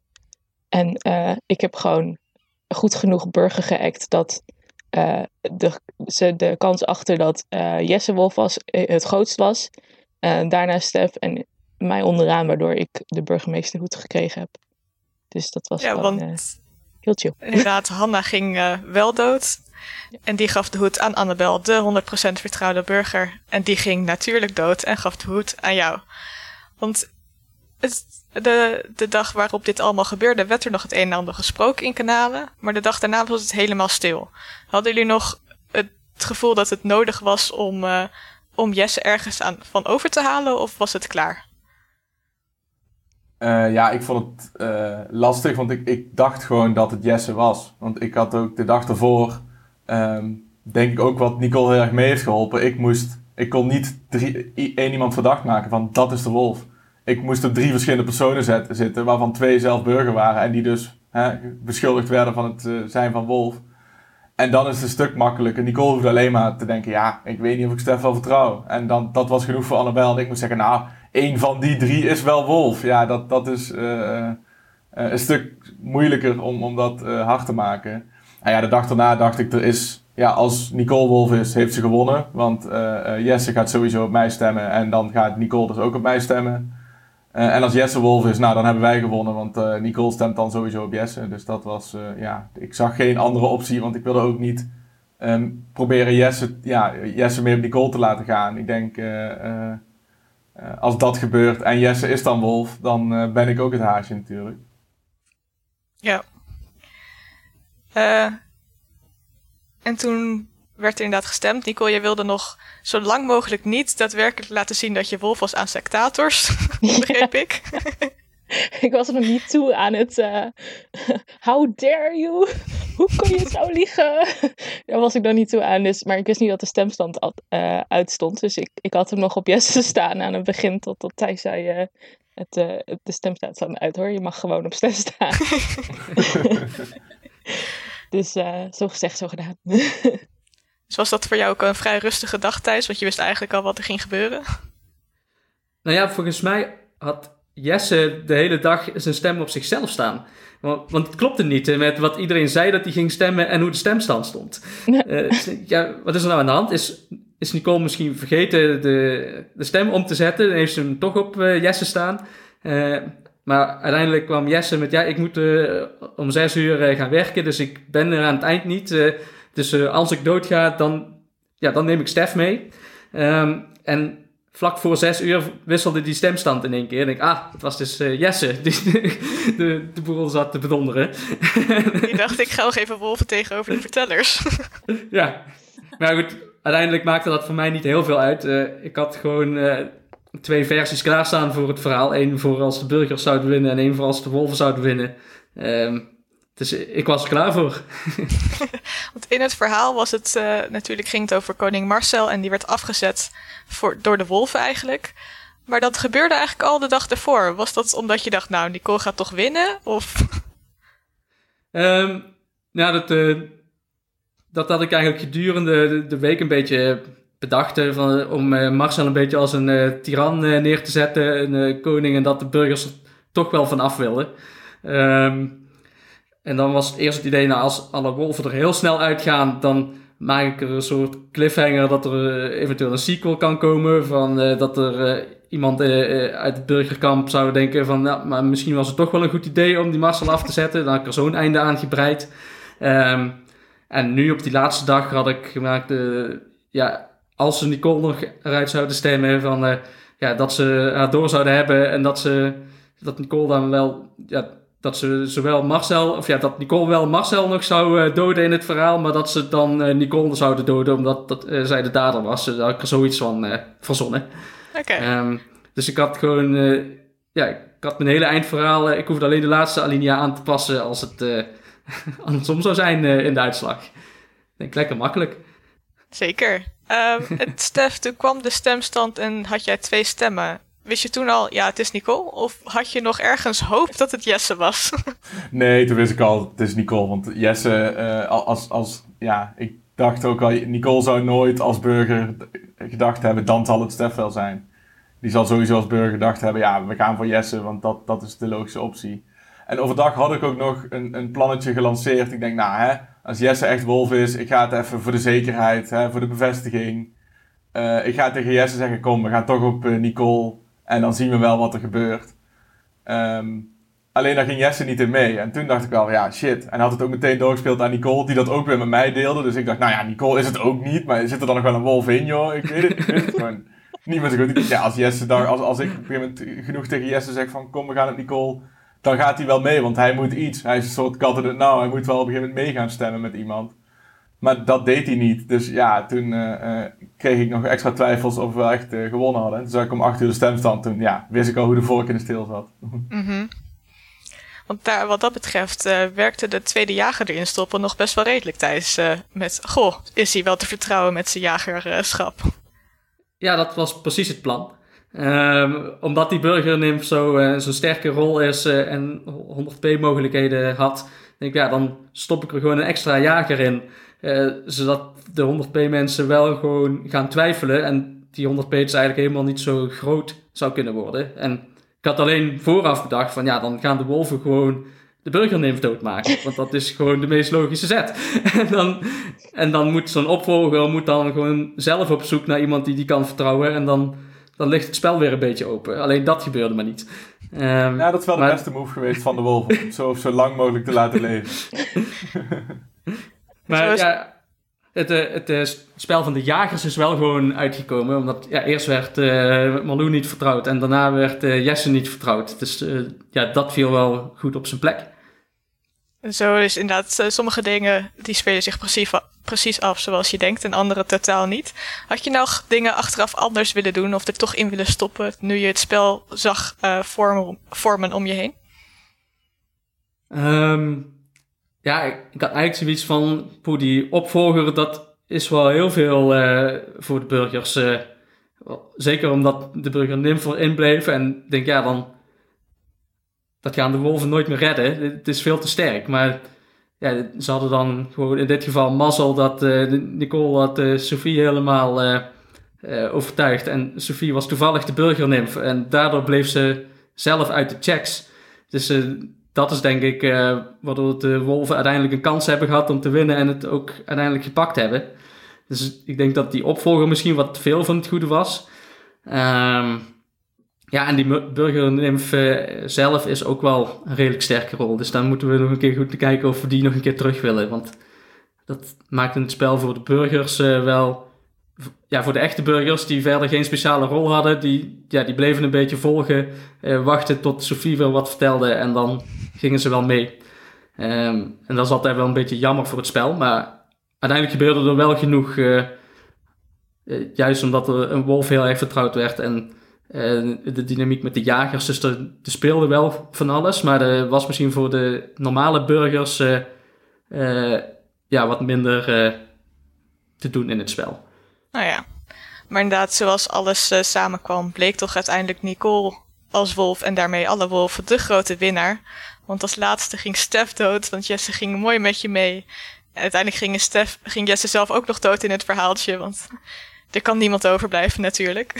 En ik heb gewoon goed genoeg burger geact dat de, ze de kans achter dat Jesse Wolf was, het grootst was. Uh, daarna Stef en mij onderaan, waardoor ik de burgemeesterhoed gekregen heb. Dus dat was
ja,
gewoon,
want
uh, heel chill.
Inderdaad, Hanna ging uh, wel dood. En die gaf de hoed aan Annabel, de 100% vertrouwde burger. En die ging natuurlijk dood en gaf de hoed aan jou. Want het, de, de dag waarop dit allemaal gebeurde, werd er nog het een en ander gesproken in kanalen. Maar de dag daarna was het helemaal stil. Hadden jullie nog het gevoel dat het nodig was om om Jesse ergens aan, van over te halen of was het klaar?
Uh, ja, ik vond het uh, lastig, want ik, ik dacht gewoon dat het Jesse was. Want ik had ook de dag ervoor, um, denk ik ook wat Nicole heel erg mee heeft geholpen. Ik moest, ik kon niet één iemand verdacht maken van dat is de wolf. Ik moest op drie verschillende personen zitten, waarvan twee zelf burger waren. En die dus hè, beschuldigd werden van het uh, zijn van wolf. En dan is het een stuk makkelijker. Nicole hoeft alleen maar te denken, ja, ik weet niet of ik Stef wel vertrouw. En dan, dat was genoeg voor Annabel. En ik moet zeggen, nou, één van die drie is wel Wolf. Ja, dat, dat is uh, een stuk moeilijker om, om dat uh, hard te maken. En ja, de dag daarna dacht ik, er is, ja, als Nicole Wolf is, heeft ze gewonnen. Want Jesse gaat sowieso op mij stemmen. En dan gaat Nicole dus ook op mij stemmen. En als Jesse Wolf is, nou, dan hebben wij gewonnen. Want Nicole stemt dan sowieso op Jesse. Dus dat was, ja, ik zag geen andere optie. Want ik wilde ook niet um, proberen Jesse, ja, Jesse meer op Nicole te laten gaan. Ik denk... Als dat gebeurt en Jesse is dan Wolf, dan ben ik ook het haasje natuurlijk.
Ja. En toen werd er inderdaad gestemd. Nicole, jij wilde nog zo lang mogelijk niet daadwerkelijk laten zien dat je Wolf was aan sectators, begreep ik.
ik was er nog niet toe aan het. Uh, how dare you? Hoe kon je zo liegen? Daar was ik nog niet toe aan. Dus, maar ik wist niet dat de stemstand al, uh, uitstond. Dus ik, ik had hem nog op Jesse staan aan het begin. Tot, tot hij zei: uh, het, De stemstand staat uit hoor. Je mag gewoon op stem staan. dus zo gezegd, zo gedaan.
Dus was dat voor jou ook een vrij rustige dag, Thijs? Want je wist eigenlijk al wat er ging gebeuren?
Nou ja, volgens mij had Jesse de hele dag zijn stem op zichzelf staan. Want, want het klopte niet met wat iedereen zei dat hij ging stemmen en hoe de stemstand stond. uh, ja, wat is er nou aan de hand? Is, is Nicole misschien vergeten de, de stem om te zetten? Dan heeft ze hem toch op uh, Jesse staan. Uh, maar uiteindelijk kwam Jesse met, ja, ik moet om zes uur gaan werken, dus ik ben er aan het eind niet. Dus als ik doodga, dan, ja, dan neem ik Stef mee. Um, en vlak voor zes uur wisselde die stemstand in één keer. En ik, ah, het was dus uh, Jesse die de, de boel zat te bedonderen.
Die dacht, ik ga nog even wolven tegenover de vertellers.
ja, maar goed, uiteindelijk maakte dat voor mij niet heel veel uit. Uh, ik had gewoon uh, twee versies klaarstaan voor het verhaal. Eén voor als de burgers zouden winnen en één voor als de wolven zouden winnen. Um, dus ik was er klaar voor.
Want in het verhaal was het uh, natuurlijk ging het over koning Marcel en die werd afgezet voor, door de wolven eigenlijk. Maar dat gebeurde eigenlijk al de dag ervoor. Was dat omdat je dacht, nou, Nicole gaat toch winnen? Of?
Um, nou, dat, uh, dat had ik eigenlijk gedurende de, de week een beetje bedacht. Van, om uh, Marcel een beetje als een tiran neer te zetten, een koning, en dat de burgers er toch wel van af wilden. Um, en dan was het eerst het idee, nou, als alle wolven er heel snel uitgaan, dan maak ik er een soort cliffhanger dat er uh, eventueel een sequel kan komen. Van, uh, dat er uh, iemand uit het burgerkamp zou denken van, nou, maar misschien was het toch wel een goed idee om die Marcel af te zetten. Dan had ik er zo'n einde aan gebreid. Um, en nu op die laatste dag had ik gemaakt, ja, als ze Nicole nog eruit zouden stemmen, van, ja, dat ze haar door zouden hebben en dat ze, dat Nicole dan wel, ja, dat ze zowel Marcel, of ja, dat Nicole wel Marcel nog zou uh, doden in het verhaal, maar dat ze dan uh, Nicole zouden doden omdat dat, uh, zij de dader was. Daar had ik er zoiets van verzonnen.
Oké. Okay.
Um, dus ik had gewoon, ja, ik had mijn hele eindverhaal, ik hoefde alleen de laatste alinea aan te passen als het andersom zou zijn in de uitslag. Ik denk lekker makkelijk.
Zeker. Um, het, Stef, toen kwam de stemstand en had jij twee stemmen. Wist je toen al, ja, het is Nicole? Of had je nog ergens hoop dat het Jesse was?
nee, toen wist ik al, het is Nicole. Want Jesse, uh, als, als, ja, ik dacht ook al, Nicole zou nooit als burger gedacht hebben, dan zal het Stef wel zijn. Die zal sowieso als burger gedacht hebben, ja, we gaan voor Jesse, want dat, dat is de logische optie. En overdag had ik ook nog een, een plannetje gelanceerd. Ik denk, nou hè, als Jesse echt wolf is, ik ga het even voor de zekerheid, hè, voor de bevestiging. Uh, ik ga tegen Jesse zeggen, kom, we gaan toch op uh, Nicole. En dan zien we wel wat er gebeurt. Um, alleen daar ging Jesse niet in mee. En toen dacht ik wel, ja, shit. En had het ook meteen doorgespeeld aan Nicole, die dat ook weer met mij deelde. Dus ik dacht, nou ja, Nicole is het ook niet. Maar zit er dan nog wel een wolf in, joh? Ik weet het, ik weet het gewoon niet meer zo goed. Ja, als Jesse daar, als, als ik op een gegeven moment genoeg tegen Jesse zeg van, kom, we gaan het Nicole. Dan gaat hij wel mee, want hij moet iets. Hij is een soort kat in het nou. Hij moet wel op een gegeven moment mee gaan stemmen met iemand. Maar dat deed hij niet. Dus ja, toen uh, uh, kreeg ik nog extra twijfels of we echt uh, gewonnen hadden. Toen zag ik om acht uur de stemstand. Toen ja, wist ik al hoe de vork in de steel zat.
Mm -hmm. Want daar, wat dat betreft werkte de tweede jager erin stoppen nog best wel redelijk tijdens met... Goh, is hij wel te vertrouwen met zijn jagerschap?
Ja, dat was precies het plan. Um, omdat die burgernimf zo'n zo sterke rol is en 102 mogelijkheden had denk ik, ja, dan stop ik er gewoon een extra jager in. Eh, zodat de 100p mensen wel gewoon gaan twijfelen en die 100p dus eigenlijk helemaal niet zo groot zou kunnen worden. En ik had alleen vooraf bedacht van ja, dan gaan de wolven gewoon de burgernimf doodmaken. Want dat is gewoon de meest logische zet. en, dan, en dan moet zo'n opvolger moet dan gewoon zelf op zoek naar iemand die die kan vertrouwen. En dan, dan ligt het spel weer een beetje open. Alleen dat gebeurde maar niet.
Um, ja, dat is wel de beste move geweest van de wolf. Om zo, zo lang mogelijk te laten leven.
maar ja, het, eh, het, het, eh, spel van de jagers is wel gewoon uitgekomen. Omdat ja, eerst werd uh, Malou niet vertrouwd en daarna werd uh, Jesse niet vertrouwd. Dus uh, ja, dat viel wel goed op zijn plek.
Zo is inderdaad, sommige dingen die spelen zich precies, precies af zoals je denkt en andere totaal niet. Had je nou dingen achteraf anders willen doen of er toch in willen stoppen nu je het spel zag vormen, vormen om je heen?
Um, ja, ik, had eigenlijk zoiets van, voor die opvolger, dat is wel heel veel uh, voor de burgers. Uh, zeker omdat de burger Nimfer inbleef. En denk, ja, dan dat gaan de wolven nooit meer redden. Het is veel te sterk. Maar ja, ze hadden dan gewoon in dit geval mazzel dat uh, Nicole had Sophie helemaal overtuigd. En Sophie was toevallig de burgernimf. En daardoor bleef ze zelf uit de checks. Dus dat is denk ik uh, waardoor de Wolven uiteindelijk een kans hebben gehad om te winnen en het ook uiteindelijk gepakt hebben. Dus ik denk dat die opvolger misschien wat veel van het goede was. Um, ja, en die burgernimf uh, zelf is ook wel een redelijk sterke rol. Dus daar moeten we nog een keer goed kijken of we die nog een keer terug willen. Want dat maakt het spel voor de burgers uh, wel... Ja, voor de echte burgers die verder geen speciale rol hadden, die, ja, die bleven een beetje volgen, wachten tot Sophie wel wat vertelde en dan gingen ze wel mee. Um, en dat is altijd wel een beetje jammer voor het spel. Maar uiteindelijk gebeurde er wel genoeg. Uh, juist omdat er een wolf heel erg vertrouwd werd. En uh, de dynamiek met de jagers. Dus er, speelde wel van alles. Maar er was misschien voor de normale burgers ja, wat minder te doen in het spel.
Nou ja. Maar inderdaad, zoals alles samenkwam, bleek toch uiteindelijk Nicole als wolf en daarmee alle wolven de grote winnaar. Want als laatste ging Stef dood, want Jesse ging mooi met je mee. En uiteindelijk ging, Stef, ging Jesse zelf ook nog dood in het verhaaltje, want er kan niemand overblijven natuurlijk.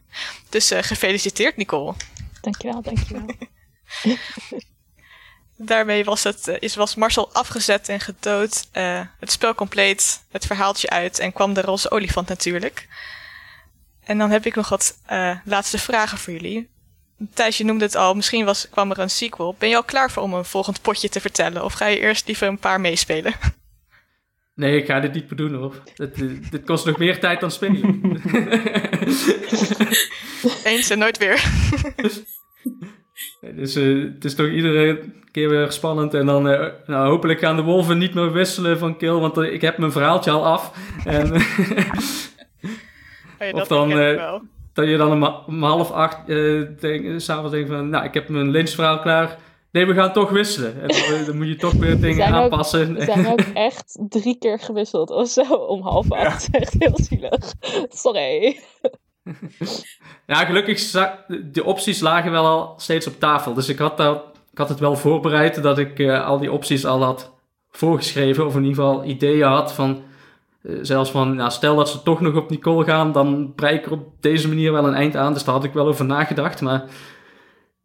dus uh, gefeliciteerd Nicole.
Dankjewel, dankjewel.
Daarmee was, het, uh, is, was Marcel afgezet en gedood. Uh, het spel compleet, het verhaaltje uit en kwam de roze olifant natuurlijk. En dan heb ik nog wat laatste vragen voor jullie. Thijs, je noemde het al, misschien was, kwam er een sequel. Ben je al klaar voor om een volgend potje te vertellen? Of ga je eerst liever een paar meespelen?
Nee, ik ga dit niet doen hoor. Dit, dit kost nog meer tijd dan spelen.
Eens en nooit weer.
dus uh, het is toch iedere keer weer spannend. En dan uh, nou, hopelijk gaan de wolven niet meer wisselen van kill. Want uh, ik heb mijn verhaaltje al af. En,
oh ja, of dan, wel
dat je dan om, om half acht uh, denk, s'avonds denkt van, nou, ik heb mijn lunchverhaal klaar. Nee, we gaan toch wisselen. En dan, dan moet je toch weer dingen aanpassen.
Ook, we zijn ook echt drie keer gewisseld of zo om half acht. Ja. Echt heel zielig. Sorry.
Ja, gelukkig de opties lagen wel al steeds op tafel. Dus ik had, dat, ik had het wel voorbereid dat ik uh, al die opties al had voorgeschreven. Of in ieder geval ideeën had van uh, zelfs van, nou, stel dat ze toch nog op Nicole gaan, dan breik ik er op deze manier wel een eind aan. Dus daar had ik wel over nagedacht. Maar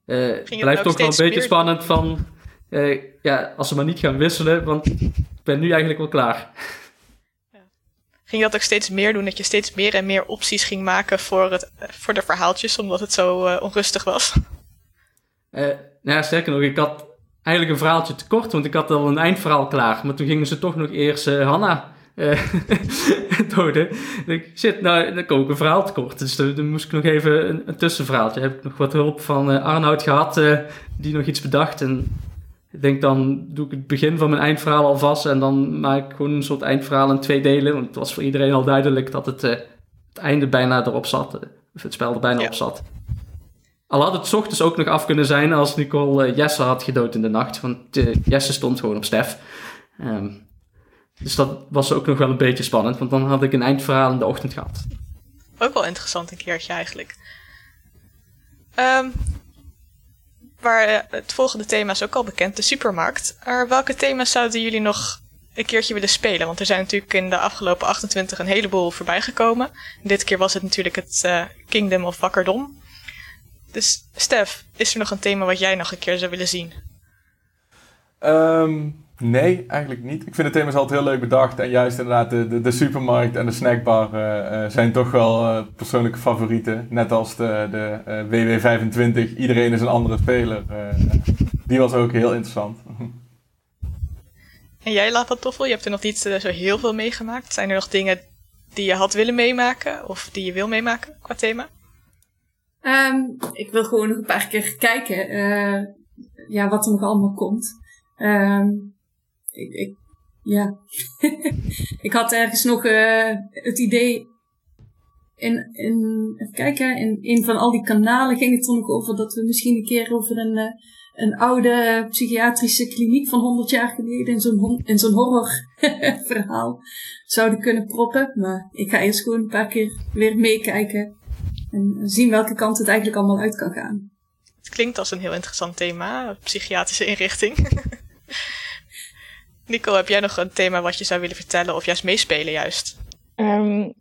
uh, het blijft toch wel een beetje spannend van, uh, ja, als ze maar niet gaan wisselen, want ik ben nu eigenlijk wel klaar.
Ja. Ging je dat ook steeds meer doen, dat je steeds meer en meer opties ging maken voor, het, voor de verhaaltjes, omdat het zo onrustig was?
nou ja, sterker nog, ik had eigenlijk een verhaaltje tekort, want ik had al een eindverhaal klaar. Maar toen gingen ze toch nog eerst Hanna uh, doden. Ik zit, nou, dan kom ik een verhaal tekort. Dus dan, moest ik nog even een, een tussenverhaaltje. Heb ik nog wat hulp van uh, Arnoud gehad, uh, die nog iets bedacht. En ik denk dan doe ik het begin van mijn eindverhaal alvast. En dan maak ik gewoon een soort eindverhaal in twee delen. Want het was voor iedereen al duidelijk dat het, het einde bijna erop zat. Of het spel er bijna ja. op zat. Al had het ochtends ook nog af kunnen zijn als Nicole Jesse had gedood in de nacht. Want Jesse stond gewoon op Stef. Um, dus dat was ook nog wel een beetje spannend, want dan had ik een eindverhaal in de ochtend gehad.
Ook wel interessant een keertje eigenlijk. Um, waar, uh, het volgende thema is ook al bekend, de supermarkt. Maar welke thema's zouden jullie nog een keertje willen spelen. Want er zijn natuurlijk in de afgelopen 28 een heleboel voorbij gekomen. Dit keer was het natuurlijk het uh, Kingdom of Wakkerdom. Dus Stef, is er nog een thema wat jij nog een keer zou willen zien?
Um, nee, eigenlijk niet. Ik vind het thema's altijd heel leuk bedacht. En juist inderdaad de, de, de supermarkt en de snackbar uh, uh, zijn toch wel persoonlijke favorieten. Net als de, de WW25. Iedereen is een andere speler. die was ook heel interessant.
En jij, Lava Toffel, je hebt er nog niet zo heel veel meegemaakt. Zijn er nog dingen die je had willen meemaken of die je wil meemaken qua thema?
Um, ik wil gewoon nog een paar keer kijken uh, ja, wat er nog allemaal komt. Um, ik, ja. ik had ergens nog uh, het idee. In, in, even kijken, in een van al die kanalen ging het er nog over dat we misschien een keer over een, uh, een oude psychiatrische kliniek van 100 jaar geleden in zo'n, in zo'n horror verhaal zouden kunnen proppen. Maar ik ga eerst gewoon een paar keer weer meekijken en zien welke kant het eigenlijk allemaal uit kan gaan.
Het klinkt als een heel interessant thema, psychiatrische inrichting. Nico, heb jij nog een thema wat je zou willen vertellen of juist meespelen juist?
Um,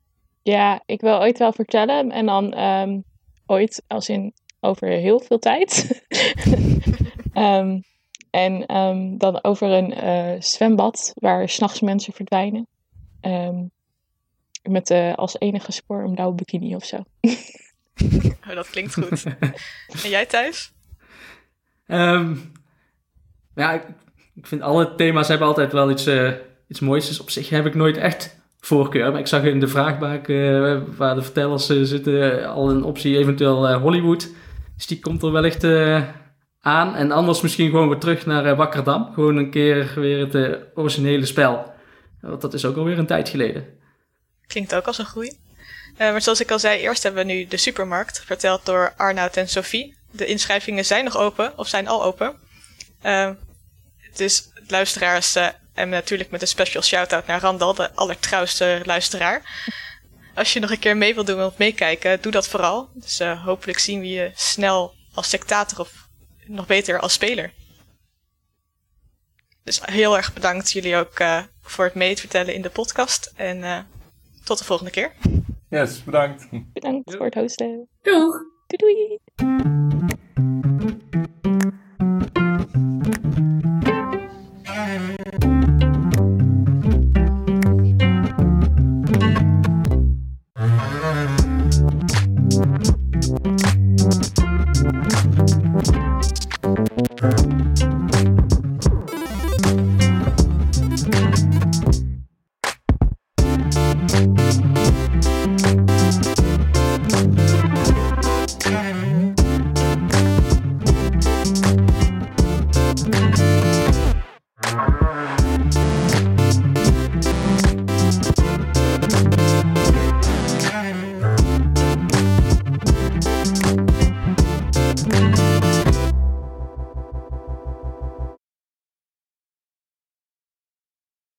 ja, ik wil ooit wel vertellen en dan um, ooit als in over heel veel tijd. um, en dan over een uh, zwembad waar s'nachts mensen verdwijnen. met uh, als enige spoor een blauwe bikini of zo.
oh, dat klinkt goed. en jij thuis?
Um, ja, ik, ik, vind alle thema's hebben altijd wel iets, uh, iets moois. Dus op zich heb ik nooit echt voorkeur. Maar ik zag in de vraagbaak uh, waar de vertellers uh, zitten al een optie eventueel Hollywood. Dus die komt er wellicht aan. En anders misschien gewoon weer terug naar Wakkerdam. Gewoon een keer weer het originele spel. Want dat is ook alweer een tijd geleden.
Klinkt ook als een groei. Maar zoals ik al zei, eerst hebben we nu de supermarkt, verteld door Arnoud en Sophie. De inschrijvingen zijn nog open, of zijn al open. Uh, dus luisteraars, uh, en natuurlijk met een special shout-out naar Randal, de allertrouwste luisteraar. Als je nog een keer mee wilt doen of meekijken, doe dat vooral. Dus hopelijk zien we je snel als sectator of nog beter als speler. Dus heel erg bedankt jullie ook voor het mee te vertellen in de podcast. En tot de volgende keer.
Yes, bedankt.
Bedankt voor het hosten.
Doeg.
Doei doei.
thank you